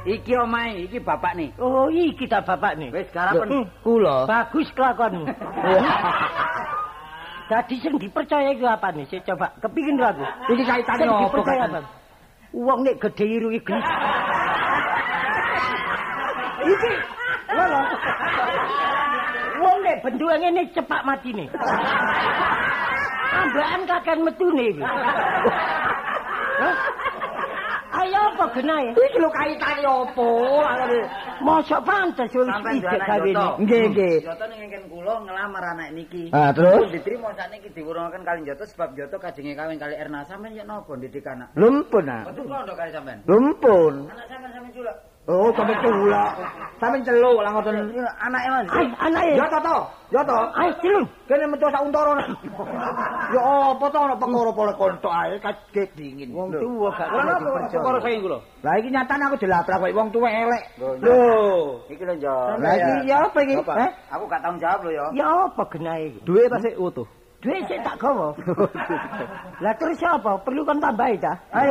Iki omahe, iki bapak nih. Oh, iki ta bapak nih. Wis garapen. Kula. Bagus kelakonmu. Jadi sing dipercaya iku apa nih? Saya coba kepingin aku. Iki kaitane Kak? apa? Uang nek gede iru iki. Iki Lho. Wong nek bentuke ngene cepak matine. Ambekan kakean metune iki. Ayo apa genahe? Iki lho kaitane opo? Mosok pantes wong sithik gawene. Joto. Nggih, nggih. Joto ning ngken kula ngelamar anak niki. Ah, terus? Pun diterima sakniki diwurungaken kali Joto sebab Joto kajenge kawin kali Erna. Sampeyan yen napa ndidik anak? Lumpun ah. Betul kok ndok kali sampean. Lumpun. Anak sampean sampean culuk. Oh, sampe culak. Sampe celuk lah ngoten. Anake Mas. Anake. Ya to to. Ya to. Ayo celun. Kene metu sak untara. Ya apa to ana perkara pole kontok ae kaget dingin. Wong tuwa gak kena dipercaya. perkara saking kula? Lah iki nyatane aku dilabrak koyo wong tuwa elek. Lho. Iki lho Jo. Lah iki ya apa iki? Aku gak tanggung jawab lho ya. Ya apa genahe iki? Duwe ta sik utuh. Duit sik tak gawa. Lah terus apa? Perlu kon tambahi ta? Ayo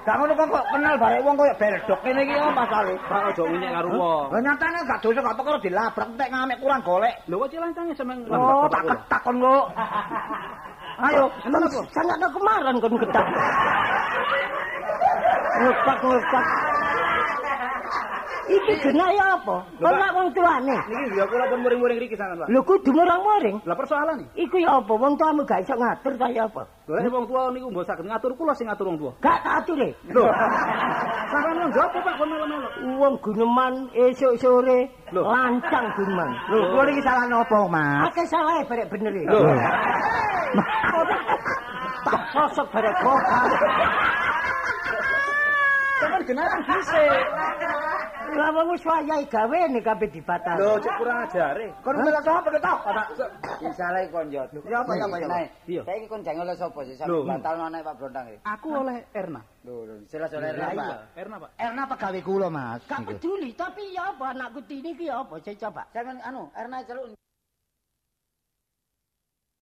Gak ngono kok kok kenal barek wong koyo berdok kene iki apa masalahe? Pak aja unyek karo wong. Lah nyatane gak dosa gak perkara dilabrak entek ngamek kurang golek. Lho kok cilancange sampean Oh, tak ketak kon kok. Ayo, Kan sangat ada kemarin kon ketak. Ngetak ngetak. Iki genahe apa? Kon lak wong tuane. Niki ya kula pun muring-muring riki sangan, Pak. Lho kudu murang-muring. Lah persoalan iki. Iku ya apa? Wong tuamu gak iso ngatur ta ya apa? Lho nek wong tuwa niku mbok saged ngatur kula sing ngatur wong tuwa. Gak tak ature. Lho. Sampeyan wong jopo Pak kon melo-melo. Wong guneman esuk sore Lho. lancang guneman. Lho, kula iki salah nopo, Mas? Akeh salah barek bener iki. Lho. Tak sosok barek kokar. Sampeyan genakan dhisik. Lah wong wis wayahe gawe nek kabeh dibatal. Lho cek kurang ajare. Kon melok sapa ketok? Iki salah kon Jo. Ya apa ya apa ya. apa? Iya. Saiki kon jangan oleh sapa sih? Sampe batal anak Pak Brondang iki. Aku oleh Erna. Lho, lho, jelas oleh Erna. iya, Erna, Pak. Erna pegawe kula, Mas. Gak peduli, tapi ya apa anakku tini ki ya apa? Saya coba. Sampeyan anu, Erna celuk